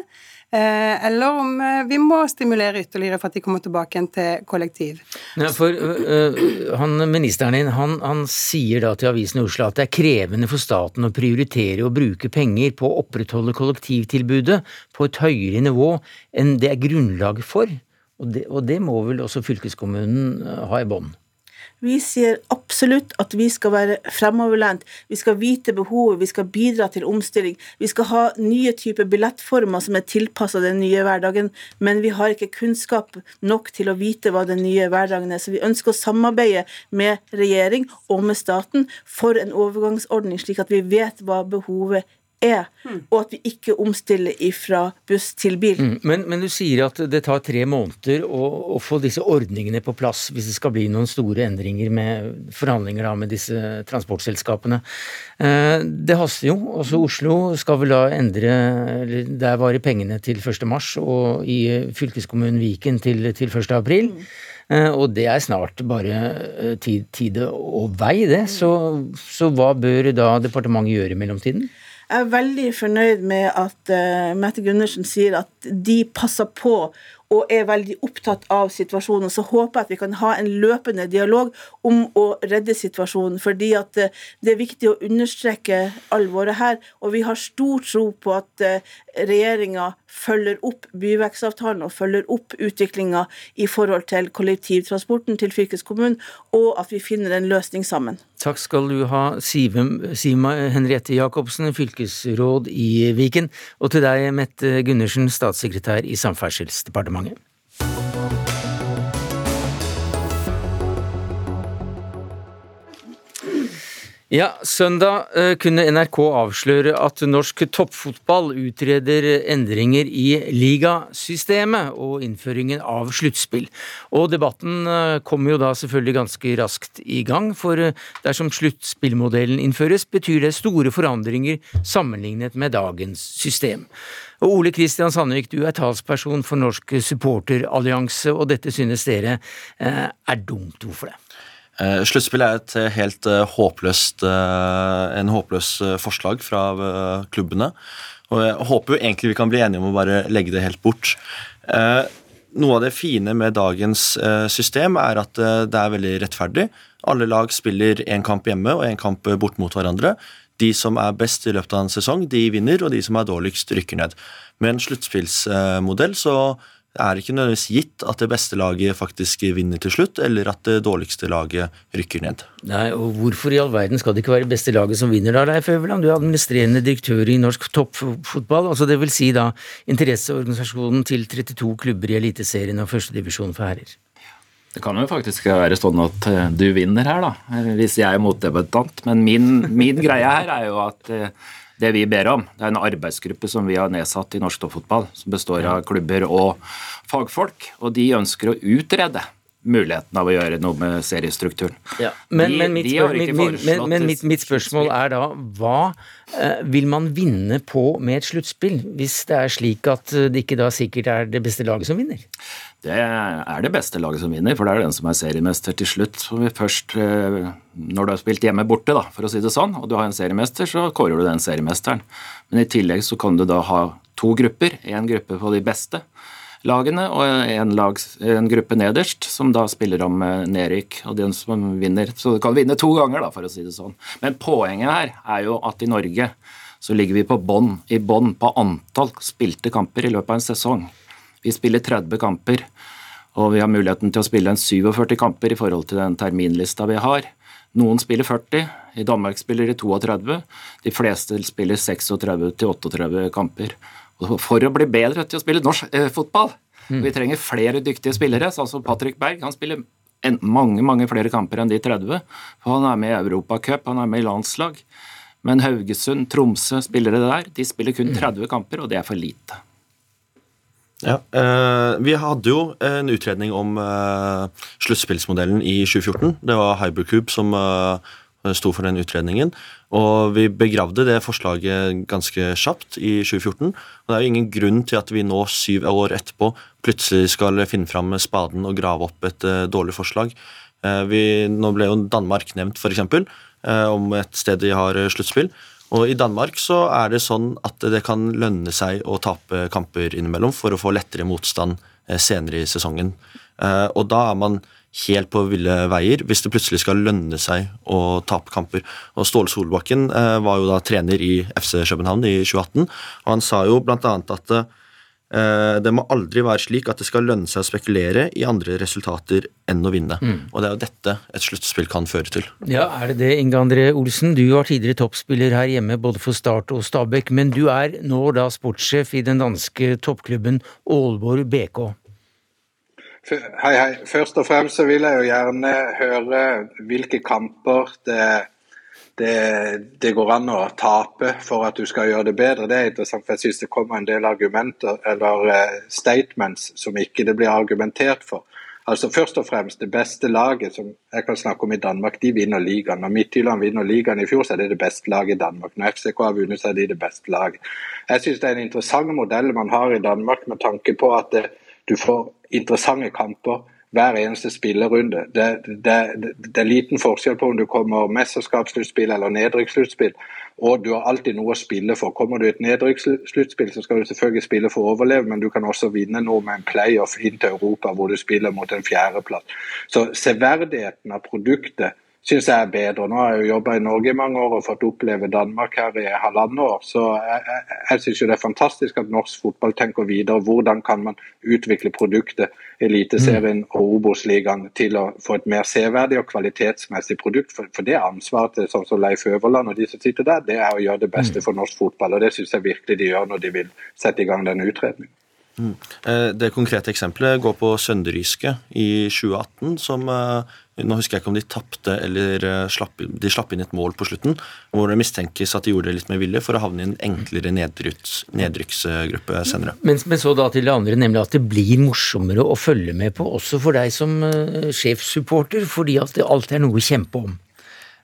Eh, eller om eh, vi må stimulere ytterligere for at de kommer tilbake igjen til kollektiv. Ja, for uh, han, Ministeren din han, han, sier da til Avisen i Oslo at det er krevende for staten å prioritere å bruke penger på å opprettholde kollektivtilbudet på et høyere nivå enn det er grunnlag for. Og det, og det må vel også fylkeskommunen ha i bånd? Vi sier absolutt at vi skal være fremoverlent. Vi skal vite behovet, vi skal bidra til omstilling. Vi skal ha nye typer billettformer som er tilpassa den nye hverdagen, men vi har ikke kunnskap nok til å vite hva den nye hverdagen er. Så vi ønsker å samarbeide med regjering og med staten for en overgangsordning, slik at vi vet hva behovet er er, mm. og at vi ikke omstiller ifra buss til bil. Mm. Men, men, du sier at det tar tre måneder å, å, få disse ordningene på plass hvis det skal bli noen store endringer med forhandlinger da, med disse transportselskapene. Eh, det haster jo. Også Oslo skal vel da endre eller Der varer pengene til 1. mars, og i fylkeskommunen Viken til, til 1. april. Mm. Eh, og det er snart bare eh, tid, tide og vei, det. Så, så hva bør da departementet gjøre i mellomtiden? Jeg er veldig fornøyd med at uh, Mette Gundersen sier at de passer på og er veldig opptatt av situasjonen. Så håper jeg at vi kan ha en løpende dialog om å redde situasjonen. Fordi at uh, det er viktig å understreke alvoret her. Og vi har stor tro på at uh, regjeringa følger opp byvekstavtalen og følger opp utviklinga i forhold til kollektivtransporten til fylkeskommunen, og at vi finner en løsning sammen. Takk skal du ha, Sive, Sima Henriette Jacobsen, fylkesråd i Viken, og til deg, Mette Gundersen, statssekretær i Samferdselsdepartementet. On it. Ja, Søndag eh, kunne NRK avsløre at norsk toppfotball utreder endringer i ligasystemet og innføringen av sluttspill. Og debatten eh, kommer jo da selvfølgelig ganske raskt i gang, for eh, dersom sluttspillmodellen innføres, betyr det store forandringer sammenlignet med dagens system. Og Ole Kristian Sandvik, du er talsperson for Norsk supporterallianse, og dette synes dere er dumt. Hvorfor det? Uh, Sluttspill er et eh, helt uh, håpløst, uh, en håpløs forslag fra klubbene. Og jeg håper jo egentlig vi kan bli enige om å bare legge det helt bort. noe av det fine med dagens eh, system er at eh, det er veldig rettferdig. Alle lag spiller én kamp hjemme og én kamp bort mot hverandre. De som er best i løpet av en sesong, de vinner, og de som er dårligst, rykker ned. Med en sluttspillsmodell så er det ikke nødvendigvis gitt at det beste laget faktisk vinner til slutt, eller at det dårligste laget rykker ned. Nei, og Hvorfor i all verden skal det ikke være beste laget som vinner, da, Leif Øverland? Du er administrerende direktør i norsk toppfotball, altså det vil si da interesseorganisasjonen til 32 klubber i Eliteserien og førstedivisjon for herrer. Det kan jo faktisk være sånn at eh, du vinner her, da, hvis jeg er motdebattant. Men min, min greie her er jo at eh, det vi ber om, det er en arbeidsgruppe som vi har nedsatt i norsk toppfotball, som består av klubber og fagfolk. Og de ønsker å utrede muligheten av å gjøre noe med seriestrukturen. Ja, men, de, men, mitt, spør, men, men mitt, mitt, spørsmål er da hva eh, vil man vinne på med et sluttspill, hvis det er slik at det ikke da sikkert er det beste laget som vinner? Det er det beste laget som vinner, for det er den som er seriemester til slutt. Først, eh, når du har spilt hjemme borte, da, for å si det sånn, og du har en seriemester, så kårer du den seriemesteren. Men i tillegg så kan du da ha to grupper. Én gruppe på de beste lagene og en, lag, en, gruppe nederst, som da spiller om eh, nedrykk. Og den som vinner Så du kan vinne to ganger, da, for å si det sånn. Men poenget her er jo at i Norge så ligger vi på bånn i bånn på antall spilte kamper i løpet av en sesong. Vi spiller 30 kamper, og vi har muligheten til å spille en 47 kamper i forhold til den terminlista vi har. Noen spiller 40, i Danmark spiller de 32. De fleste spiller 36-38 kamper. For å bli bedre til å spille norsk eh, fotball. Mm. Vi trenger flere dyktige spillere, sånn som Patrick Berg. Han spiller en, mange mange flere kamper enn de 30. For han er med i Europacup, han er med i landslag. Men Haugesund, Tromsø, spillere der, de spiller kun 30 mm. kamper, og det er for lite. Ja, eh, Vi hadde jo en utredning om eh, sluttspillsmodellen i 2014. Det var Hybercube som eh, sto for den utredningen. Og vi begravde det forslaget ganske kjapt i 2014. Og det er jo ingen grunn til at vi nå, syv år etterpå, plutselig skal finne fram spaden og grave opp et uh, dårlig forslag. Uh, vi, nå ble jo Danmark nevnt, f.eks., uh, om et sted de har sluttspill. Og I Danmark så er det sånn at det kan lønne seg å tape kamper innimellom for å få lettere motstand senere i sesongen. Og da er man helt på ville veier hvis det plutselig skal lønne seg å tape kamper. Og Ståle Solbakken eh, var jo da trener i FC København i 2018, og han sa jo bl.a. at eh, det må aldri være slik at det skal lønne seg å spekulere i andre resultater enn å vinne. Mm. Og det er jo dette et sluttspill kan føre til. Ja, er det det, Inge André Olsen? Du var tidligere toppspiller her hjemme både for Start og Stabæk, men du er nå da sportssjef i den danske toppklubben Aalborg BK. Hei, hei. Først og fremst så vil jeg jo gjerne høre hvilke kamper det, det, det, går an å tape for at du skal gjøre det bedre. Det er interessant, for jeg synes det kommer en del argumenter eller uh, statements som ikke det blir argumentert for. Altså Først og fremst, det beste laget som jeg kan snakke om i Danmark, de vinner ligaen. Når Midtjylland vinner ligaen i fjor, så er det det beste laget i Danmark. Når FCK har vunnet, så er de det beste laget. Jeg synes det er en interessant modell man har i Danmark med tanke på at det, du får interessante kamper hver eneste spillerunde. Det, det, det, det, er liten forskjell på om du kommer mesterskapssluttspill eller nedrykkssluttspill. Og du har alltid noe å spille for. Kommer du i et nedrykkssluttspill, så skal du selvfølgelig spille for å overleve, men du kan også vinne noe med en playoff inn til Europa, hvor du spiller mot en fjerdeplass. Så severdigheten av produktet syns jeg er bedre. Nå har jeg jo jobba i Norge i mange år og fått oppleve Danmark her i halvannet år. Så jeg, jeg, jeg syns det er fantastisk at norsk fotball tenker videre. Hvordan kan man utvikle produktet Eliteserien og Obos-ligaen til å få et mer severdig og kvalitetsmessig produkt. For, for det er ansvaret til sånn som Leif Øverland og de som sitter der, det er å gjøre det beste for norsk fotball. Og det syns jeg virkelig de gjør når de vil sette i gang denne utredningen. Mm. Eh, det konkrete eksempelet går på Sønderyske i 2018, som eh, nå husker jeg ikke om de tapte eller eh, slapp, de slapp inn et mål på slutten, hvor det mistenkes at de gjorde det litt med vilje for å havne i en enklere nedrykks, nedrykksgruppe senere. Men, men, så da til det andre, nemlig at det blir morsommere å følge med på, også for deg som uh, sjefssupporter, fordi at det alltid er noe å kjempe om.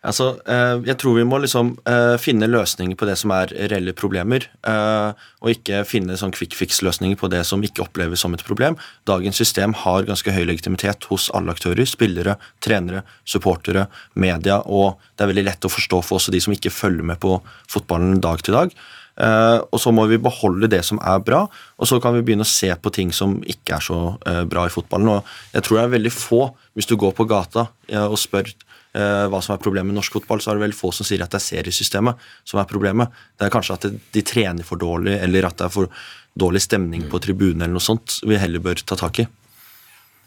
Altså, eh, jeg tror vi må liksom eh, finne løsninger på det som er reelle problemer, eh, og ikke finne sånn quick fix-løsninger på det som ikke oppleves som et problem. Dagens system har ganske høy legitimitet hos alle aktører. Spillere, trenere, supportere, media, og det er veldig lett å forstå for også de som ikke følger med på fotballen dag til dag. Og så må vi beholde det som er bra, og så kan vi begynne å se på ting som ikke er så bra i fotballen. Og jeg tror det er veldig få, hvis du går på gata og spør hva som er problemet med norsk fotball, så er det vel få som sier at det er seriesystemet som er problemet. Det er kanskje at de trener for dårlig, eller at det er for dårlig stemning på tribunen eller noe sånt vi heller bør ta tak i.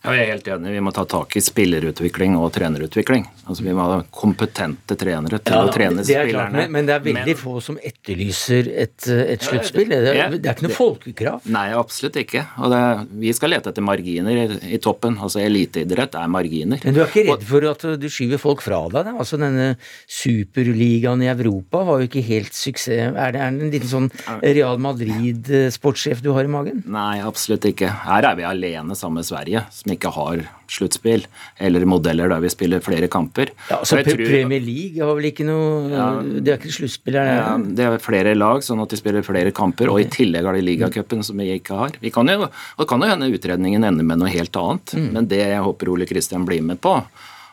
Ja, jeg er helt enig. Vi må ta tak i spillerutvikling og trenerutvikling. Altså, Vi må ha kompetente trenere til ja, å trene er spillerne. Klart, men, det er veldig men, få som etterlyser et, et sluttspill. Det, det, det, er ikke noe folkekrav. Nei, absolutt ikke. Og det, vi skal lete etter marginer i, i, toppen. Altså Eliteidrett er marginer. Men du er ikke redd for at du skyver folk fra deg? Da? Altså Denne superligaen i Europa var jo ikke helt suksess. Er det, er en liten sånn Real Madrid-sportssjef du har i magen? Nei, absolutt ikke. Her er vi alene sammen med Sverige som ikke har sluttspill, eller modeller der vi spiller flere kamper. Ja, så tror, Premier League har vel ikke noe ja, Det er ikke sluttspill? Det? Ja, det er flere lag, sånn at de spiller flere kamper. Og i tillegg har de ligacupen, som vi ikke har. Vi kan jo, og kan jo hende utredningen ender med noe helt annet, mm. men det jeg håper Ole Kristian blir med på,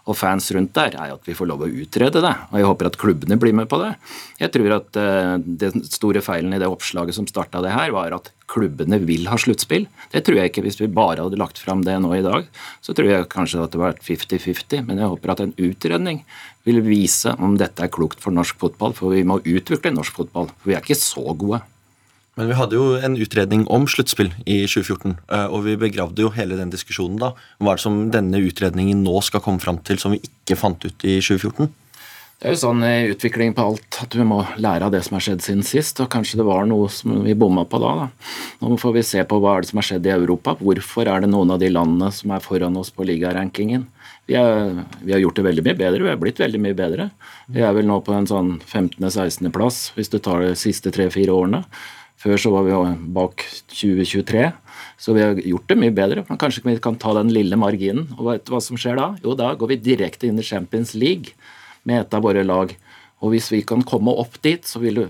og fans rundt der, er at vi får lov å utrede det. Og jeg håper at klubbene blir med på det. Jeg tror at uh, den store feilen i det oppslaget som starta det her, var at klubbene vil ha sluttspill. Det tror jeg ikke hvis vi bare hadde lagt fram det nå i dag. Så tror jeg kanskje at det var 50-50, men jeg håper at en utredning vil vise om dette er klokt for norsk fotball, for vi må utvikle norsk fotball. For vi er ikke så gode. Men vi hadde jo en utredning om sluttspill i 2014, eh, og vi begravde jo hele den diskusjonen da. Hva er det som denne utredningen nå skal komme fram til som vi ikke fant ut i 2014? Det er jo sånn i utvikling på alt at vi må lære av det som har skjedd siden sist. Og kanskje det var noe som vi bomma på da, da. Nå får vi se på hva er det som har skjedd i Europa. Hvorfor er det noen av de landene som er foran oss på ligarankingen? Vi, vi har gjort det veldig mye bedre. Vi har blitt veldig mye bedre. Vi er vel nå på en sånn 15.-16. plass hvis du tar de siste tre-fire årene. Før så var vi bak 2023, så vi har gjort det mye bedre. Men kanskje vi kan ta den lille marginen. Og vet du hva som skjer da? Jo, da går vi direkte inn i Champions League med et av våre lag. Og hvis vi kan komme opp dit, så vil det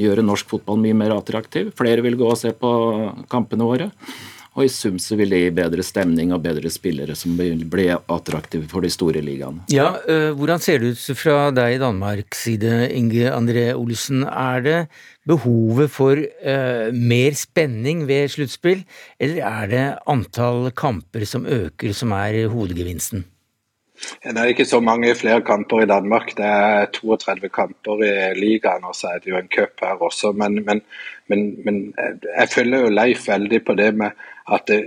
gjøre norsk fotball mye mer attraktiv. Flere vil gå og se på kampene våre. Og i sum så vil det gi bedre stemning og bedre spillere som blir attraktive for de store ligaene. Ja, uh, Hvordan ser det ut fra deg i Danmarks side, Inge André Olsen? Er det behovet for uh, mer spenning ved sluttspill, eller er det antall kamper som øker, som er hovedgevinsten? Det er ikke så mange flere kamper i Danmark. Det er 32 kamper i ligaen, og så er det jo en cup her også. Men, men, men, men jeg følger jo Leif veldig på det med at det,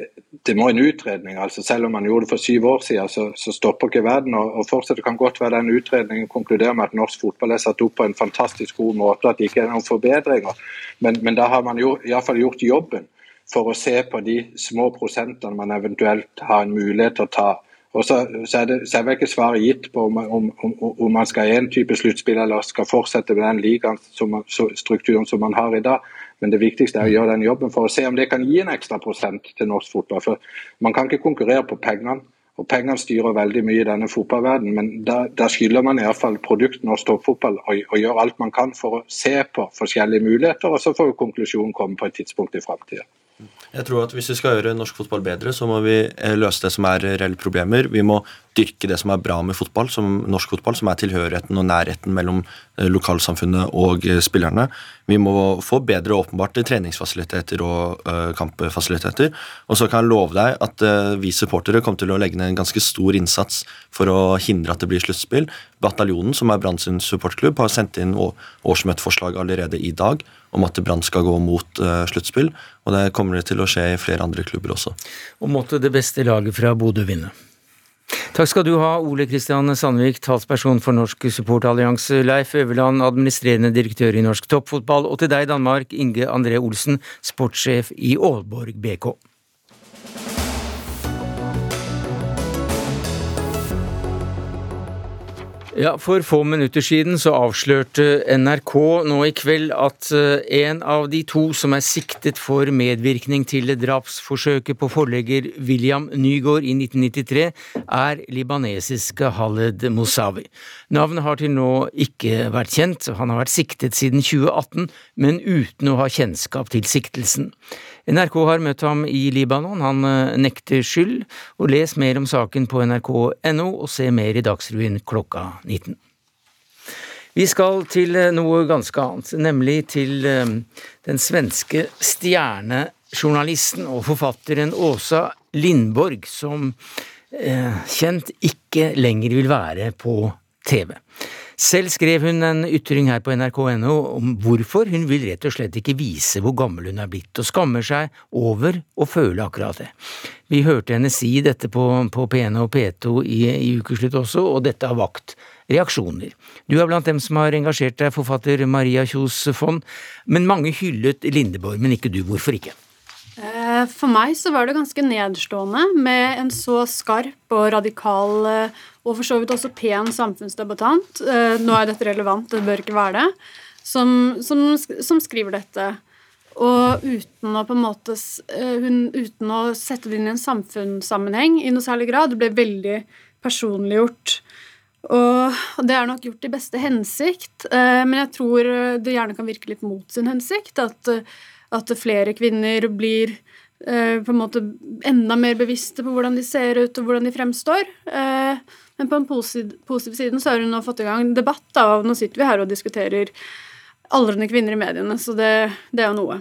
det, må en utredning. altså Selv om man gjorde det for syv år siden, så, så stopper ikke verden. Og, og fortsatt kan godt være den utredningen konkluderer med at norsk fotball er satt opp på en fantastisk god måte, at det ikke er noen forbedringer. Men, men da har man jo iallfall gjort jobben for å se på de små prosentene man eventuelt har en mulighet til å ta og så, så, er det, så er vel ikke svaret gitt på om, om, om, om man skal ha en type sluttspill eller skal fortsette med den ligastrukturen som man har i dag. Men det viktigste er å gjøre den jobben for å se om det kan gi en ekstra prosent til norsk fotball. For Man kan ikke konkurrere på pengene. Og Pengene styrer veldig mye i denne fotballverdenen, men da skylder man iallfall produkt norsk toppfotball og, og gjør alt man kan for å se på forskjellige muligheter, og så får konklusjonen komme på et tidspunkt i framtida. Jeg tror at Hvis vi skal gjøre norsk fotball bedre, så må vi eh, løse det som er reelle problemer. Vi må dyrke det som er bra med fotball, som norsk fotball, som er tilhørigheten og nærheten mellom eh, lokalsamfunnet og eh, spillerne. Vi må få bedre åpenbart treningsfasiliteter og kampfasiliteter. Og så kan jeg love deg at vi supportere kommer til å legge ned en ganske stor innsats for å hindre at det blir sluttspill. Bataljonen, som er Brann sin supportklubb, har sendt inn årsmøteforslag allerede i dag om at Brann skal gå mot uh, sluttspill. Og det kommer det til å skje i flere andre klubber også. Og måtte det beste laget fra Bodø vinne. Takk skal du ha, Ole Kristian Sandvik, talsperson for Norsk supportallianse, Leif Øverland, administrerende direktør i Norsk toppfotball, og til deg, Danmark, Inge André Olsen, sportssjef i Aalborg BK. Ja, For få minutter siden så avslørte NRK nå i kveld at eh, en av de to som er siktet for medvirkning til drapsforsøket på forlegger William Nygaard i 1993, er libanesiske Khaled Mousavi. Navnet har til nå ikke vært kjent, han har vært siktet siden 2018, men uten å ha kjennskap til siktelsen. NRK har møtt ham i Libanon, han eh, nekter skyld, og les mer om saken på nrk.no, og se mer i Dagsrevyen klokka 19. Vi skal til eh, noe ganske annet, nemlig til eh, den svenske stjernejournalisten og forfatteren Åsa Lindborg, som kjent ikke lenger vil være på TV. Selv skrev hun en ytring her på nrk.no om hvorfor hun vil rett og slett ikke vise hvor gammel hun er blitt, og skammer seg over å føle akkurat det. Vi hørte henne si dette på, på P1 og P2 i, i ukeslutt også, og dette har vakt reaksjoner. Du er blant dem som har engasjert deg, forfatter Maria Kjos Fond, men mange hyllet Lindeborg, men ikke du. Hvorfor ikke? Eh, for meg så var det ganske nedstående med en så skarp og radikal eh, og for så vidt også pen samfunnsdebattant. Eh, nå er dette relevant, det bør ikke være det. Som, som, som skriver dette. Og uten å måte hun, Uten å sette det inn i en samfunnssammenheng i noe særlig grad. Det ble veldig personliggjort. Og det er nok gjort i beste hensikt, men jeg tror det gjerne kan virke litt mot sin hensikt. At at flere kvinner blir eh, på en måte enda mer bevisste på hvordan de ser ut og hvordan de fremstår. Eh, men på en positiv, positiv siden så har hun nå fått i gang debatt, da, og nå sitter vi her og diskuterer aldrende kvinner i mediene, så det, det er jo noe.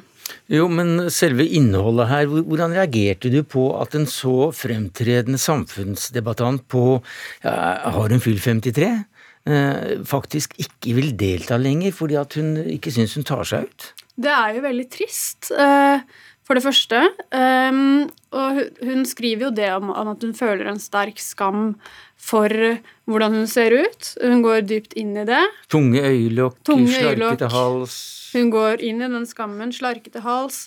Jo, men selve innholdet her, hvordan reagerte du på at en så fremtredende samfunnsdebattant på ja, Har hun fylt 53? Eh, faktisk ikke vil delta lenger fordi at hun ikke syns hun tar seg ut? Det er jo veldig trist, eh, for det første. Um, og hun skriver jo det om at hun føler en sterk skam for hvordan hun ser ut. Hun går dypt inn i det. Tunge øyelokk, slarkete hals Hun går inn i den skammen, slarkete hals,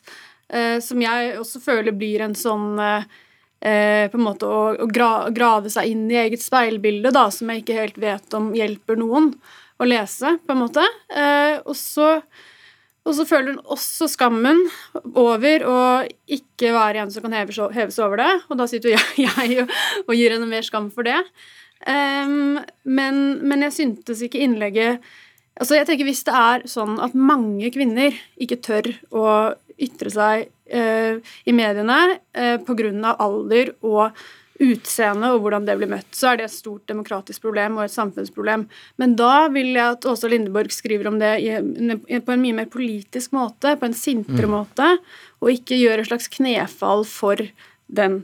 uh, som jeg også føler blir en sånn eh, på en måte å, å grave seg inn i eget speilbilde, da, som jeg ikke helt vet om hjelper noen å lese, på en måte. og så og så føler hun også skammen over å ikke være en som kan heves, over det. Og da sitter jo jeg, og, gir henne mer skam for det. Men, men, jeg syntes ikke innlegget Altså, jeg tenker Hvis det er sånn at mange kvinner ikke tør å ytre seg uh, i mediene uh, pga. alder og utseende og hvordan det blir møtt, så er det et stort demokratisk problem og et samfunnsproblem. Men da vil jeg at Åsa Lindeborg skriver om det på en mye mer politisk måte, på en sintere mm. måte, og ikke gjør et slags knefall for den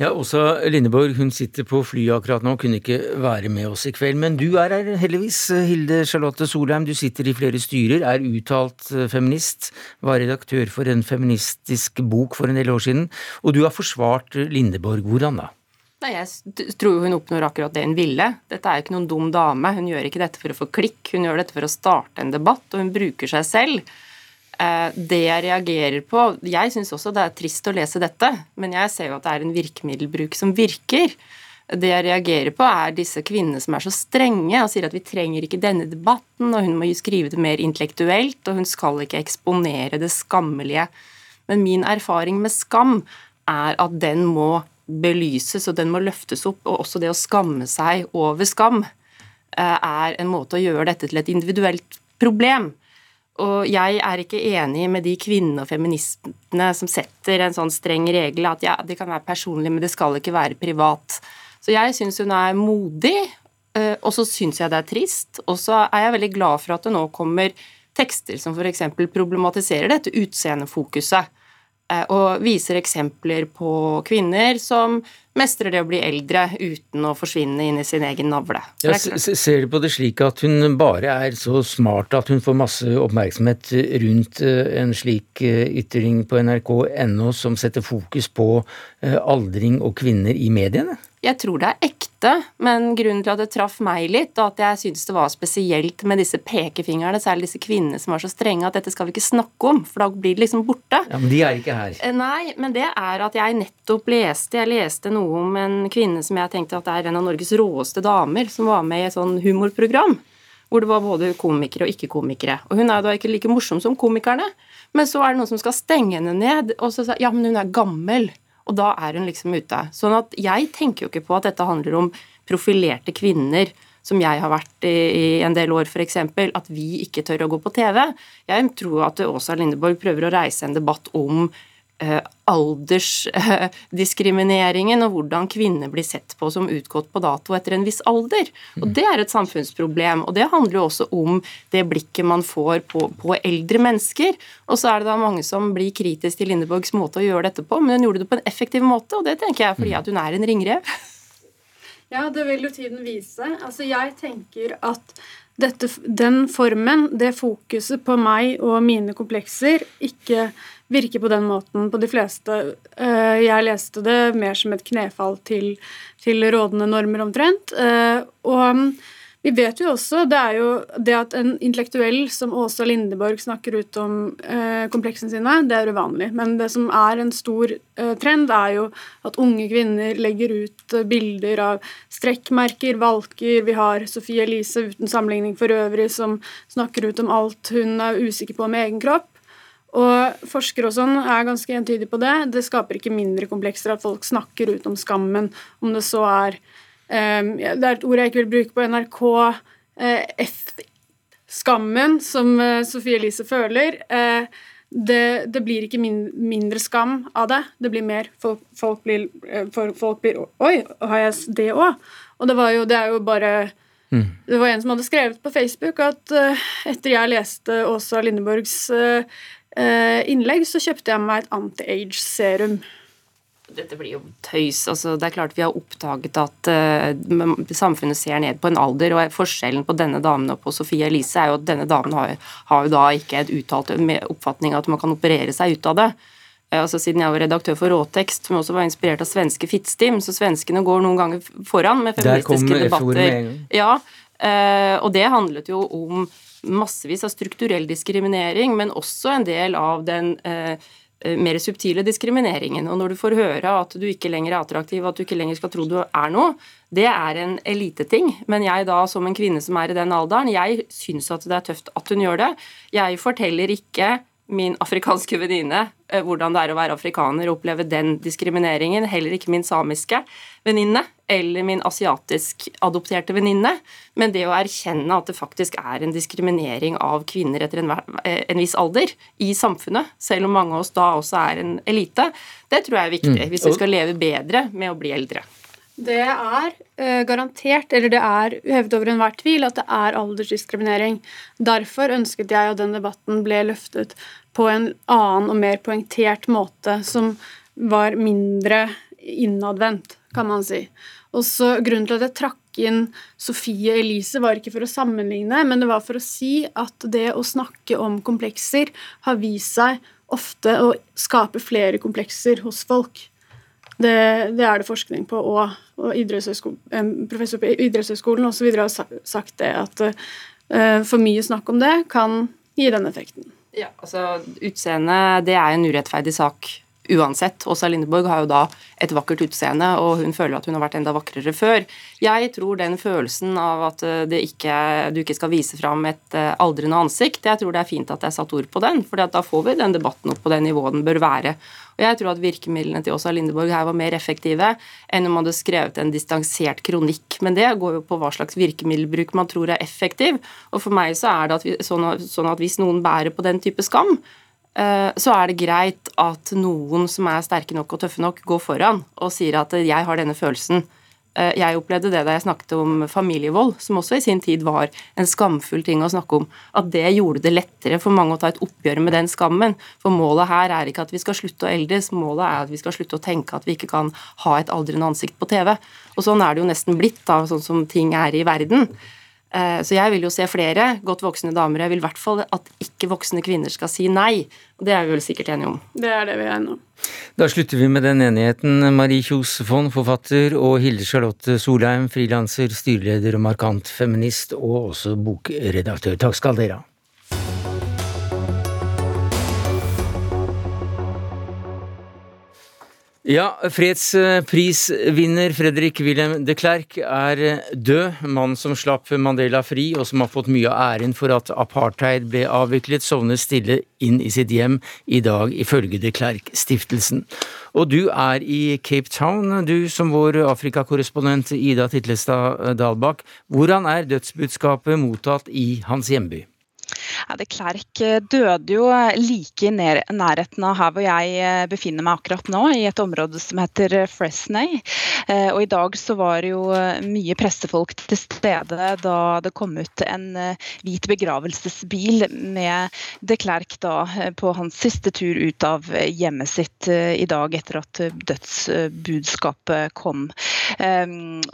ja, Åsa Lindeborg hun sitter på flyet akkurat nå, kunne ikke være med oss i kveld. Men du er her heldigvis, Hilde Charlotte Solheim. Du sitter i flere styrer, er uttalt eh, feminist, var redaktør for en feministisk bok for en del år siden. Og du har forsvart Lindeborg. Hvordan da? Nei, Jeg tror hun oppnår akkurat det hun ville. Dette er ikke noen dum dame. Hun gjør ikke dette for å få klikk, hun gjør dette for å starte en debatt, og hun bruker seg selv det jeg reagerer på Jeg syns også det er trist å lese dette, men jeg ser jo at det er en virkemiddelbruk som virker. Det jeg reagerer på, er disse kvinnene som er så strenge og sier at vi trenger ikke denne debatten, og hun må skrive det mer intellektuelt, og hun skal ikke eksponere det skammelige. Men min erfaring med skam er at den må belyses, og den må løftes opp, og også det å skamme seg over skam eh, er en måte å gjøre dette til et individuelt problem. Og jeg er ikke enig med de kvinnene og feministene som setter en sånn streng regel at ja, det kan være personlig, men det skal ikke være privat. Så jeg syns hun er modig, eh, og så syns jeg det er trist. Og så er jeg veldig glad for at det nå kommer tekster som f.eks. problematiserer dette utseendefokuset. Eh, og viser eksempler på kvinner som mestrer det å bli eldre uten å forsvinne inn i sin egen navle. Ja, ser du på det slik at hun bare er så smart at hun får masse oppmerksomhet rundt eh, en slik eh, ytring på nrk.no som setter fokus på aldring og kvinner i mediene? Jeg tror det er ekte, men grunnen til at det traff meg litt, og at jeg syntes det var spesielt med disse pekefingrene, særlig disse kvinnene som var så strenge, at dette skal vi ikke snakke om, for da blir det liksom borte. Ja, Men de er ikke her. Eh, nei, men det er at jeg nettopp leste Jeg leste noe om en kvinne som jeg tenkte at er en av Norges råeste damer, som var med i et sånn humorprogram. Hvor det var både komikere og ikke-komikere. Og hun er jo da ikke like morsom som komikerne. Men så er det noen som skal stenge henne ned, og så sier ja, men hun er gammel. Og da er hun liksom ute. Sånn at jeg tenker jo ikke på at dette handler om profilerte kvinner, som jeg har vært i, en del år, f.eks., at vi ikke tør å gå på TV. Jeg tror at Åsa Lindeborg prøver å reise en debatt om aldersdiskrimineringen og hvordan kvinner blir sett på som utgått på dato etter en viss alder. Og Det er et samfunnsproblem. og Det handler jo også om det blikket man får på, på eldre mennesker. Og så er det da mange som blir kritisk til Lindeborgs måte å gjøre dette på, men hun gjorde det på en effektiv måte, og det tenker jeg fordi at hun er en ringrev. Ja, det vil jo tiden vise. Altså, jeg tenker at dette, den formen, det fokuset på meg og mine komplekser, ikke virker på den måten på de fleste. Eh, jeg leste det mer som et knefall til, til rådende normer, omtrent. Eh, og vi vet jo også det er jo det at en intellektuell som Åsa Lindeborg snakker ut om eh, kompleksene sine, det er uvanlig. Men det som er en stor trend, er jo at unge kvinner legger ut bilder av strekkmerker, valker. Vi har Sofie Elise uten sammenligning for øvrig som snakker ut om alt hun er usikker på med egen kropp. Og Forskere og sånn er ganske entydige på det. Det skaper ikke mindre komplekser at folk snakker ut om skammen, om det så er Um, det er et ord jeg ikke vil bruke på NRK. Uh, F-skammen, som uh, Sofie Elise føler. Uh, det, det, blir ikke min, mindre skam av det. Det blir mer. Folk, folk, blir, folk blir, Oi, har jeg det òg? Og det, var jo, det er jo bare mm. Det var en som hadde skrevet på Facebook at etter jeg leste Åsa Lindeborgs innlegg, så kjøpte jeg meg et anti-age-serum. Dette blir jo tøys. Altså, det er klart Vi har oppdaget at uh, samfunnet ser ned på en alder. og Forskjellen på denne damen og på Sofie Elise er jo at denne damen har, har jo da ikke et uttalt oppfatning av at man kan operere seg ut av det. Uh, altså Siden jeg var redaktør for Råtekst, som også var inspirert av svenske Fittstim, så svenskene går noen ganger foran med feministiske debatter. Ja, uh, og det handlet jo om massevis av strukturell diskriminering, men også en del av den uh, Eh, mer subtile diskrimineringen. Og når du får høre at du ikke lenger er attraktiv, at du ikke lenger skal tro du er noe, det er en eliteting. Men jeg da, som en kvinne som er i den alderen, jeg syns at det er tøft at hun gjør det. Jeg forteller ikke min afrikanske venninne eh, hvordan det er å være afrikaner og oppleve den diskrimineringen. Heller ikke min samiske venninne eller min asiatisk-adopterte venninne. Men det å erkjenne at det faktisk er en diskriminering av kvinner etter en, eh, en, viss alder i samfunnet, selv om mange av oss da også er en elite, det tror jeg er viktig mm. hvis vi skal leve bedre med å bli eldre. Det er eh, garantert, eller det er hevet over enhver tvil, at det er aldersdiskriminering. Derfor ønsket jeg at den debatten ble løftet på en annen og mer poengtert måte, som var mindre innadvendt, kan man si. Og så Grunnen til at jeg trakk inn Sofie Elise, var ikke for å sammenligne, men det var for å si at det å snakke om komplekser har vist seg ofte å skape flere komplekser hos folk. Det, det, er det forskning på, og, og professor på idrettshøyskolen osv. har sagt det, at uh, for mye snakk om det kan gi den effekten. Ja, altså Utseende det er en urettferdig sak uansett. Åsa Lindeborg har jo da et vakkert utseende, og hun føler at hun har vært enda vakrere før. Jeg tror den følelsen av at eh, ikke, du ikke skal vise fram et eh, aldrende ansikt, jeg tror det er fint at det er satt ord på den, for da får vi den debatten opp på det nivået den bør være. Og jeg tror at virkemidlene til Åsa Lindeborg her var mer effektive enn om man hadde skrevet en distansert kronikk. Men det går jo på hva slags virkemiddelbruk man tror er effektiv. Og for meg så er det at vi, sånn, sånn at hvis noen bærer på den type skam, så er det greit at noen som er sterke nok og tøffe nok, går foran og sier at 'jeg har denne følelsen'. Eh, jeg opplevde det da jeg snakket om familievold, som også i sin tid var en skamfull ting å snakke om. At det gjorde det lettere for mange å ta et oppgjør med den skammen. For målet her er ikke at vi skal slutte å eldes, målet er at vi skal slutte å tenke at vi ikke kan ha et aldrende ansikt på TV. Og sånn er det jo nesten blitt, da, sånn som ting er i verden. Eh, så jeg vil jo se flere godt voksne damer. Jeg vil i hvert fall at ikke voksne kvinner skal si nei. Og det er vi vel sikkert enige om. Det er det vi er enige om. Da slutter vi med den enigheten. Marie Kjos Fonn, forfatter, og Hilde Charlotte Solheim, frilanser, styreleder og markant feminist, og også bokredaktør. Takk skal dere ha. Ja, fredsprisvinner Fredrik Wilhelm de Klerk er død. Mannen som slapp Mandela fri, og som har fått mye av æren for at apartheid ble avviklet, sovner stille inn i sitt hjem i dag, ifølge de Klerk-stiftelsen. Og du er i Cape Town, du som vår Afrikakorrespondent Ida Titlestad Dalbakk. Hvordan er dødsbudskapet mottatt i hans hjemby? Ja, de Klerk eh, døde jo like i nærheten av her hvor jeg eh, befinner meg akkurat nå, i et område som heter eh, Fresnay. Og I dag så var det jo mye pressefolk til stede da det kom ut en hvit begravelsesbil med de Klerk da på hans siste tur ut av hjemmet sitt i dag, etter at dødsbudskapet kom.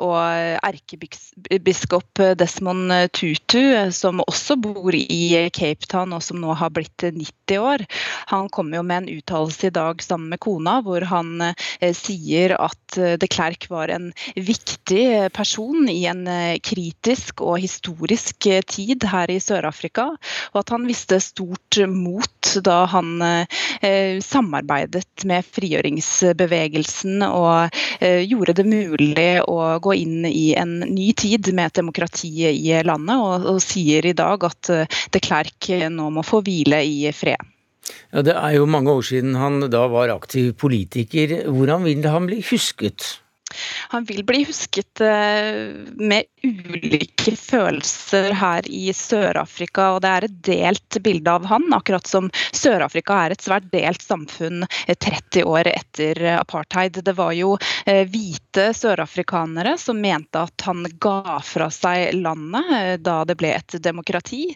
Og erkebiskop Desmond Tutu, som også bor i Cape Town, og som nå har blitt 90 år. Han kom jo med en uttalelse i dag sammen med kona, hvor han eh, sier at eh, de Klerk var en viktig person i en eh, kritisk og historisk tid her i Sør-Afrika, og at han viste stort mot da han samarbeidet med frigjøringsbevegelsen og gjorde det mulig å gå inn i en ny tid med et demokrati i landet, og, og sier i dag at de Klerk nå må få hvile i fred. Ja, Det er jo mange år siden han da var aktiv politiker. Hvordan vil han bli husket? Han vil bli husket eh, med ulike følelser her i Sør-Afrika, og det er et delt bilde av han, akkurat som Sør-Afrika er et svært delt samfunn 30 år etter apartheid. Det var jo eh, hvite sørafrikanere som mente at han ga fra seg landet eh, da det ble et demokrati.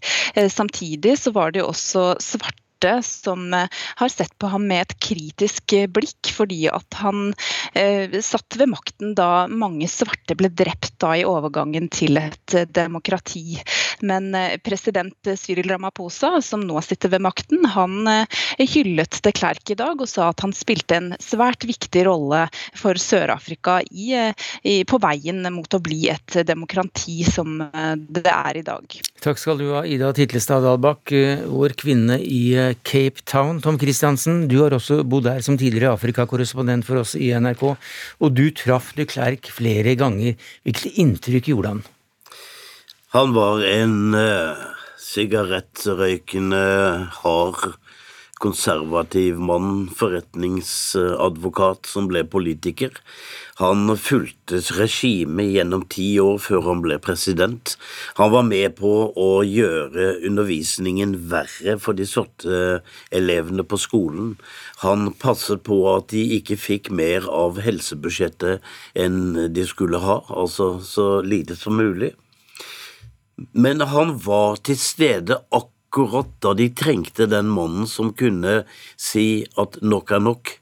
Samtidig så var det jo også svarte svarte som eh, har sett på ham med et kritisk eh, blikk, fordi at han eh, satt ved makten da mange svarte ble drept da i overgangen til et eh, demokrati. Men president Cyril Ramaphosa, som nå sitter ved makten, han hyllet de Klerk i dag og sa at han spilte en svært viktig rolle for Sør-Afrika på veien mot å bli et demokrati som det er i dag. Takk skal du ha, Ida Titlestad Dalbakk, vår kvinne i Cape Town. Tom Christiansen, du har også bodd her som tidligere Afrikakorrespondent for oss i NRK, og du traff de Klerk flere ganger. Hvilket inntrykk gjorde han? Han var en uh, sigarettrøykende, hard, konservativ mann, forretningsadvokat som ble politiker. Han fulgte regimet gjennom ti år før han ble president. Han var med på å gjøre undervisningen verre for de sorte elevene på skolen. Han passet på at de ikke fikk mer av helsebudsjettet enn de skulle ha, altså så lite som mulig. Men han var til stede akkurat da de trengte den mannen som kunne si at nok er nok.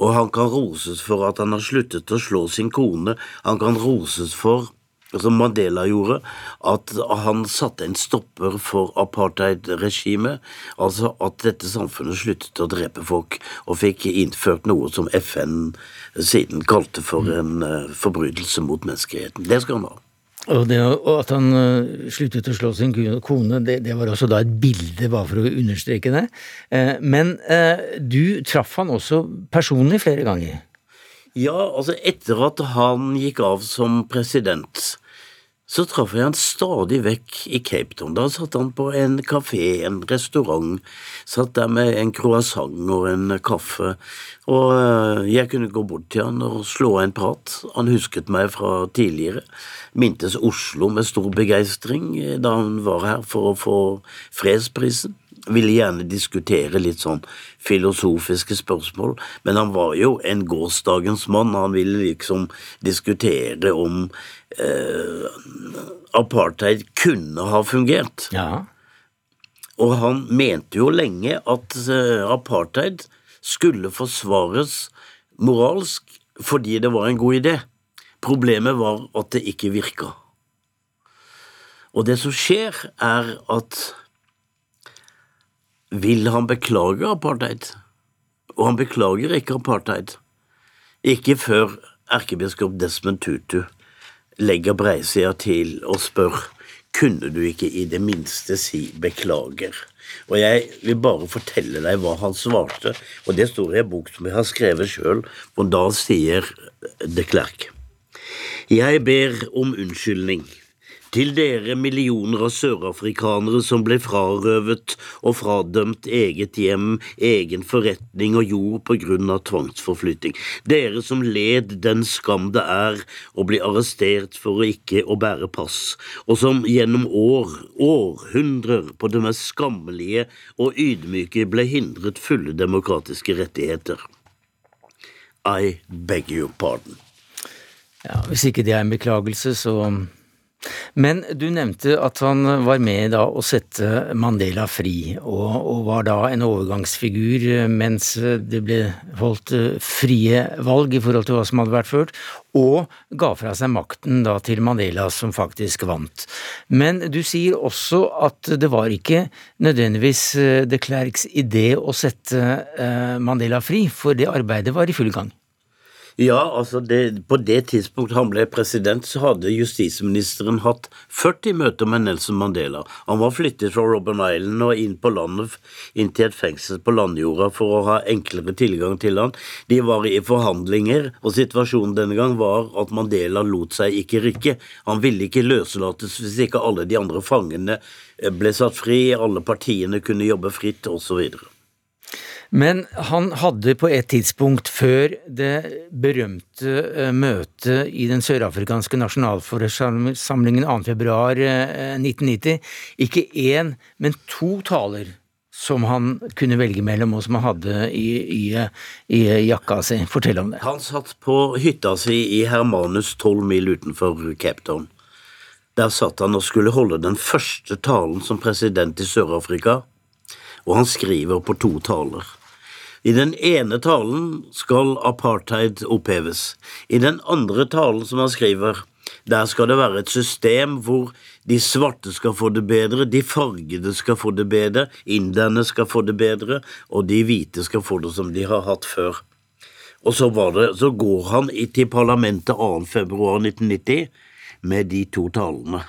Og han kan roses for at han har sluttet å slå sin kone. Han kan roses for, som Mandela gjorde, at han satte en stopper for apartheid-regimet. Altså at dette samfunnet sluttet å drepe folk, og fikk innført noe som FN siden kalte for en uh, forbrytelse mot menneskeheten. Det skal han ha. Og, det, og, at han uh, sluttet å slå sin kone, det, det, var også da et bilde, bare for å understreke det. Uh, men uh, du traff han også personlig flere ganger? Ja, altså etter at han gikk av som president, så traff jeg han stadig vekk i Cape Town. Da satt han på en kafé, en restaurant, satt der med en croissant og en kaffe, og eh, jeg kunne gå bort til han og slå en prat. Han husket meg fra tidligere, mintes Oslo med stor begeistring eh, da han var her for å få fredsprisen ville gjerne diskutere litt sånn filosofiske spørsmål, men han var jo en gårsdagens mann. Han ville liksom diskutere om eh, apartheid kunne ha fungert. Ja. Og han mente jo lenge at eh, apartheid skulle forsvares moralsk fordi det var en god idé. Problemet var at det ikke virka. Og det som skjer, er at vil han beklage apartheid? Og han beklager ikke apartheid. Ikke før erkebiskop Desmond Tutu legger breisida til og spør kunne du ikke i det minste si beklager. Og jeg vil bare fortelle deg hva han svarte, og det står i en bok som jeg har skrevet sjøl, og da sier de Klerk Jeg ber om unnskyldning Til dere millioner av sørafrikanere som ble frarøvet og fradømt eget hjem, egen forretning og jord på grunn av tvangsforflytting. Dere som led den skam det er å bli arrestert for ikke å bære pass, og som gjennom år, århundrer, på det mest skammelige og ydmyke ble hindret fulle demokratiske rettigheter. I beg your pardon. Ja, Hvis ikke det er en beklagelse, så men du nevnte at han var med da å sette Mandela fri, og, og, var da en overgangsfigur mens det ble holdt frie valg i forhold til hva som hadde vært ført, og ga fra seg makten da til Mandela, som faktisk vant. Men du sier også at det var ikke nødvendigvis de Klerks idé å sette eh, Mandela fri, for det arbeidet var i full gang. Ja, altså det, På det tidspunktet han ble president, så hadde justisministeren hatt 40 møter med Nelson Mandela. Han var flyttet fra Robben Island og inn på landet, inn til et fengsel på landjorda for å ha enklere tilgang til han. De var i forhandlinger, og situasjonen denne gang var at Mandela lot seg ikke rykke. Han ville ikke løslates hvis ikke alle de andre fangene ble satt fri, alle partiene kunne jobbe fritt, osv. Men han hadde på et tidspunkt, før det berømte eh, møtet i den sørafrikanske nasjonalforsamlingen 2.2.1990, eh, ikke én, men to taler som han kunne velge mellom, og som han hadde i, i, i jakka si. Fortell om det. Han satt på hytta si i Hermanus, tolv mil utenfor Cape Town. Der satt han og skulle holde den første talen som president i Sør-Afrika, og han skriver på to taler. I den ene talen skal apartheid oppheves. I den andre talen som han skriver, der skal det være et system hvor de svarte skal få det bedre, de fargede skal få det bedre, inderne skal få det bedre, og de hvite skal få det som de har hatt før. Og så, det, så går han til parlamentet 2. februar 1990 med de to talene.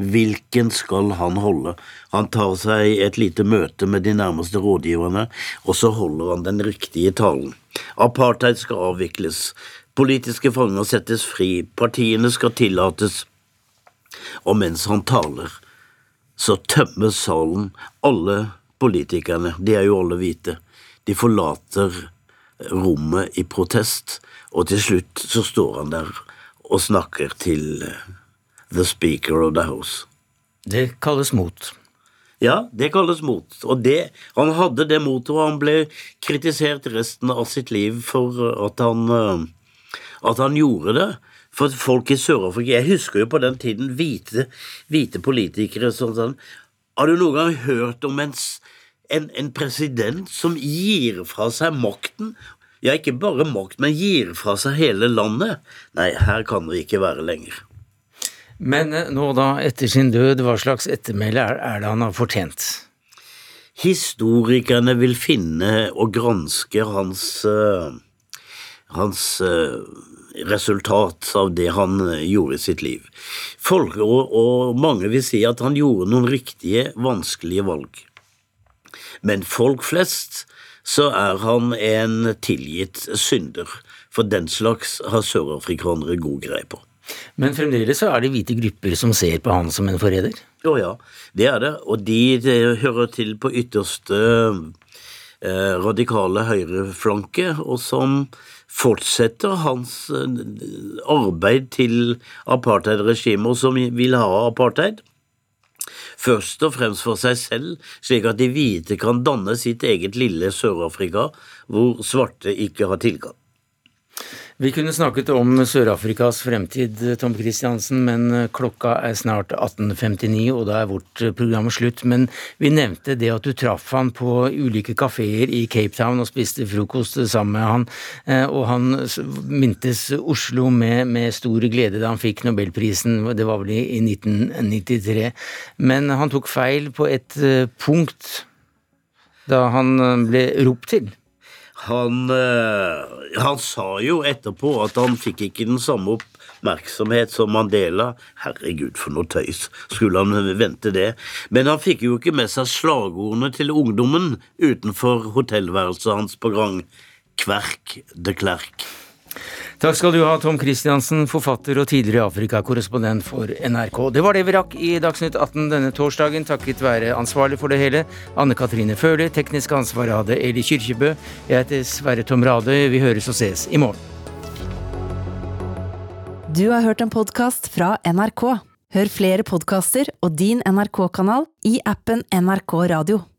Hvilken skal han holde? Han tar seg et lite møte med de nærmeste rådgiverne, og så holder han den riktige talen. Apartheid skal avvikles, politiske fanger settes fri, partiene skal tillates, og mens han taler, så tømmes salen. Alle politikerne, de er jo alle hvite, de forlater rommet i protest, og til slutt så står han der og snakker til the speaker of the house. Det kalles mot. Ja, det kalles mot. Og det, han hadde det motet, og han ble kritisert resten av sitt liv for at han, eh, at han gjorde det. For folk i Sør-Afrika Jeg husker jo på den tiden hvite, hvite politikere sånn sånn Har du noen gang hørt om en, en, en president som gir fra seg makten ja, ikke bare makt, men gir fra seg hele landet. Nei, her kan det ikke være lenger. Men eh, nå da, etter sin død, hva slags ettermæle er, det han har fortjent? Historikerne vil finne og granske hans, uh, hans uh, resultat av det han gjorde i sitt liv. Folk, og, og mange vil si at han gjorde noen riktige, vanskelige valg. Men folk flest så er han en tilgitt synder, for den slags har sørafrikanere god greie på. Men fremdeles så er det hvite grupper som ser på han som en forræder? Å ja, det er det. Og de, de hører til på ytterste eh, radikale høyreflanke, og som fortsetter hans eh, arbeid til apartheidregimer som vil ha apartheid. Først og fremst for seg selv, slik at de hvite kan danne sitt eget lille Sør-Afrika, hvor svarte ikke har tilgang. Vi kunne snakket om Sør-Afrikas fremtid, Tom Christiansen, men klokka er snart 18.59, og da er vårt program slutt. Men vi nevnte det at du traff han på ulike kafeer i Cape Town og spiste frokost sammen med han, eh, og han mintes Oslo med, med stor glede da han fikk nobelprisen, det var vel i 1993. Men han tok feil på et eh, punkt da han eh, ble ropt til. Han, eh, han, sa jo etterpå at han fikk ikke den samme oppmerksomhet som Mandela. Herregud, for noe tøys. Skulle han vente det? Men han fikk jo ikke med seg slagordene til ungdommen utenfor hotellværelset hans på Grand. Kverk de Klerk. Takk skal du ha, Tom Christiansen, forfatter og tidligere Afrikakorrespondent for NRK. Det var det vi rakk i Dagsnytt 18 denne torsdagen, takket være ansvarlig for det hele, Anne Katrine Førli. Teknisk ansvaret hadde Eli Kyrkjebø. Jeg heter Sverre Tom Rade. Vi høres og ses i morgen. Du har hørt en podkast fra NRK. Hør flere podkaster og din NRK-kanal i appen NRK Radio.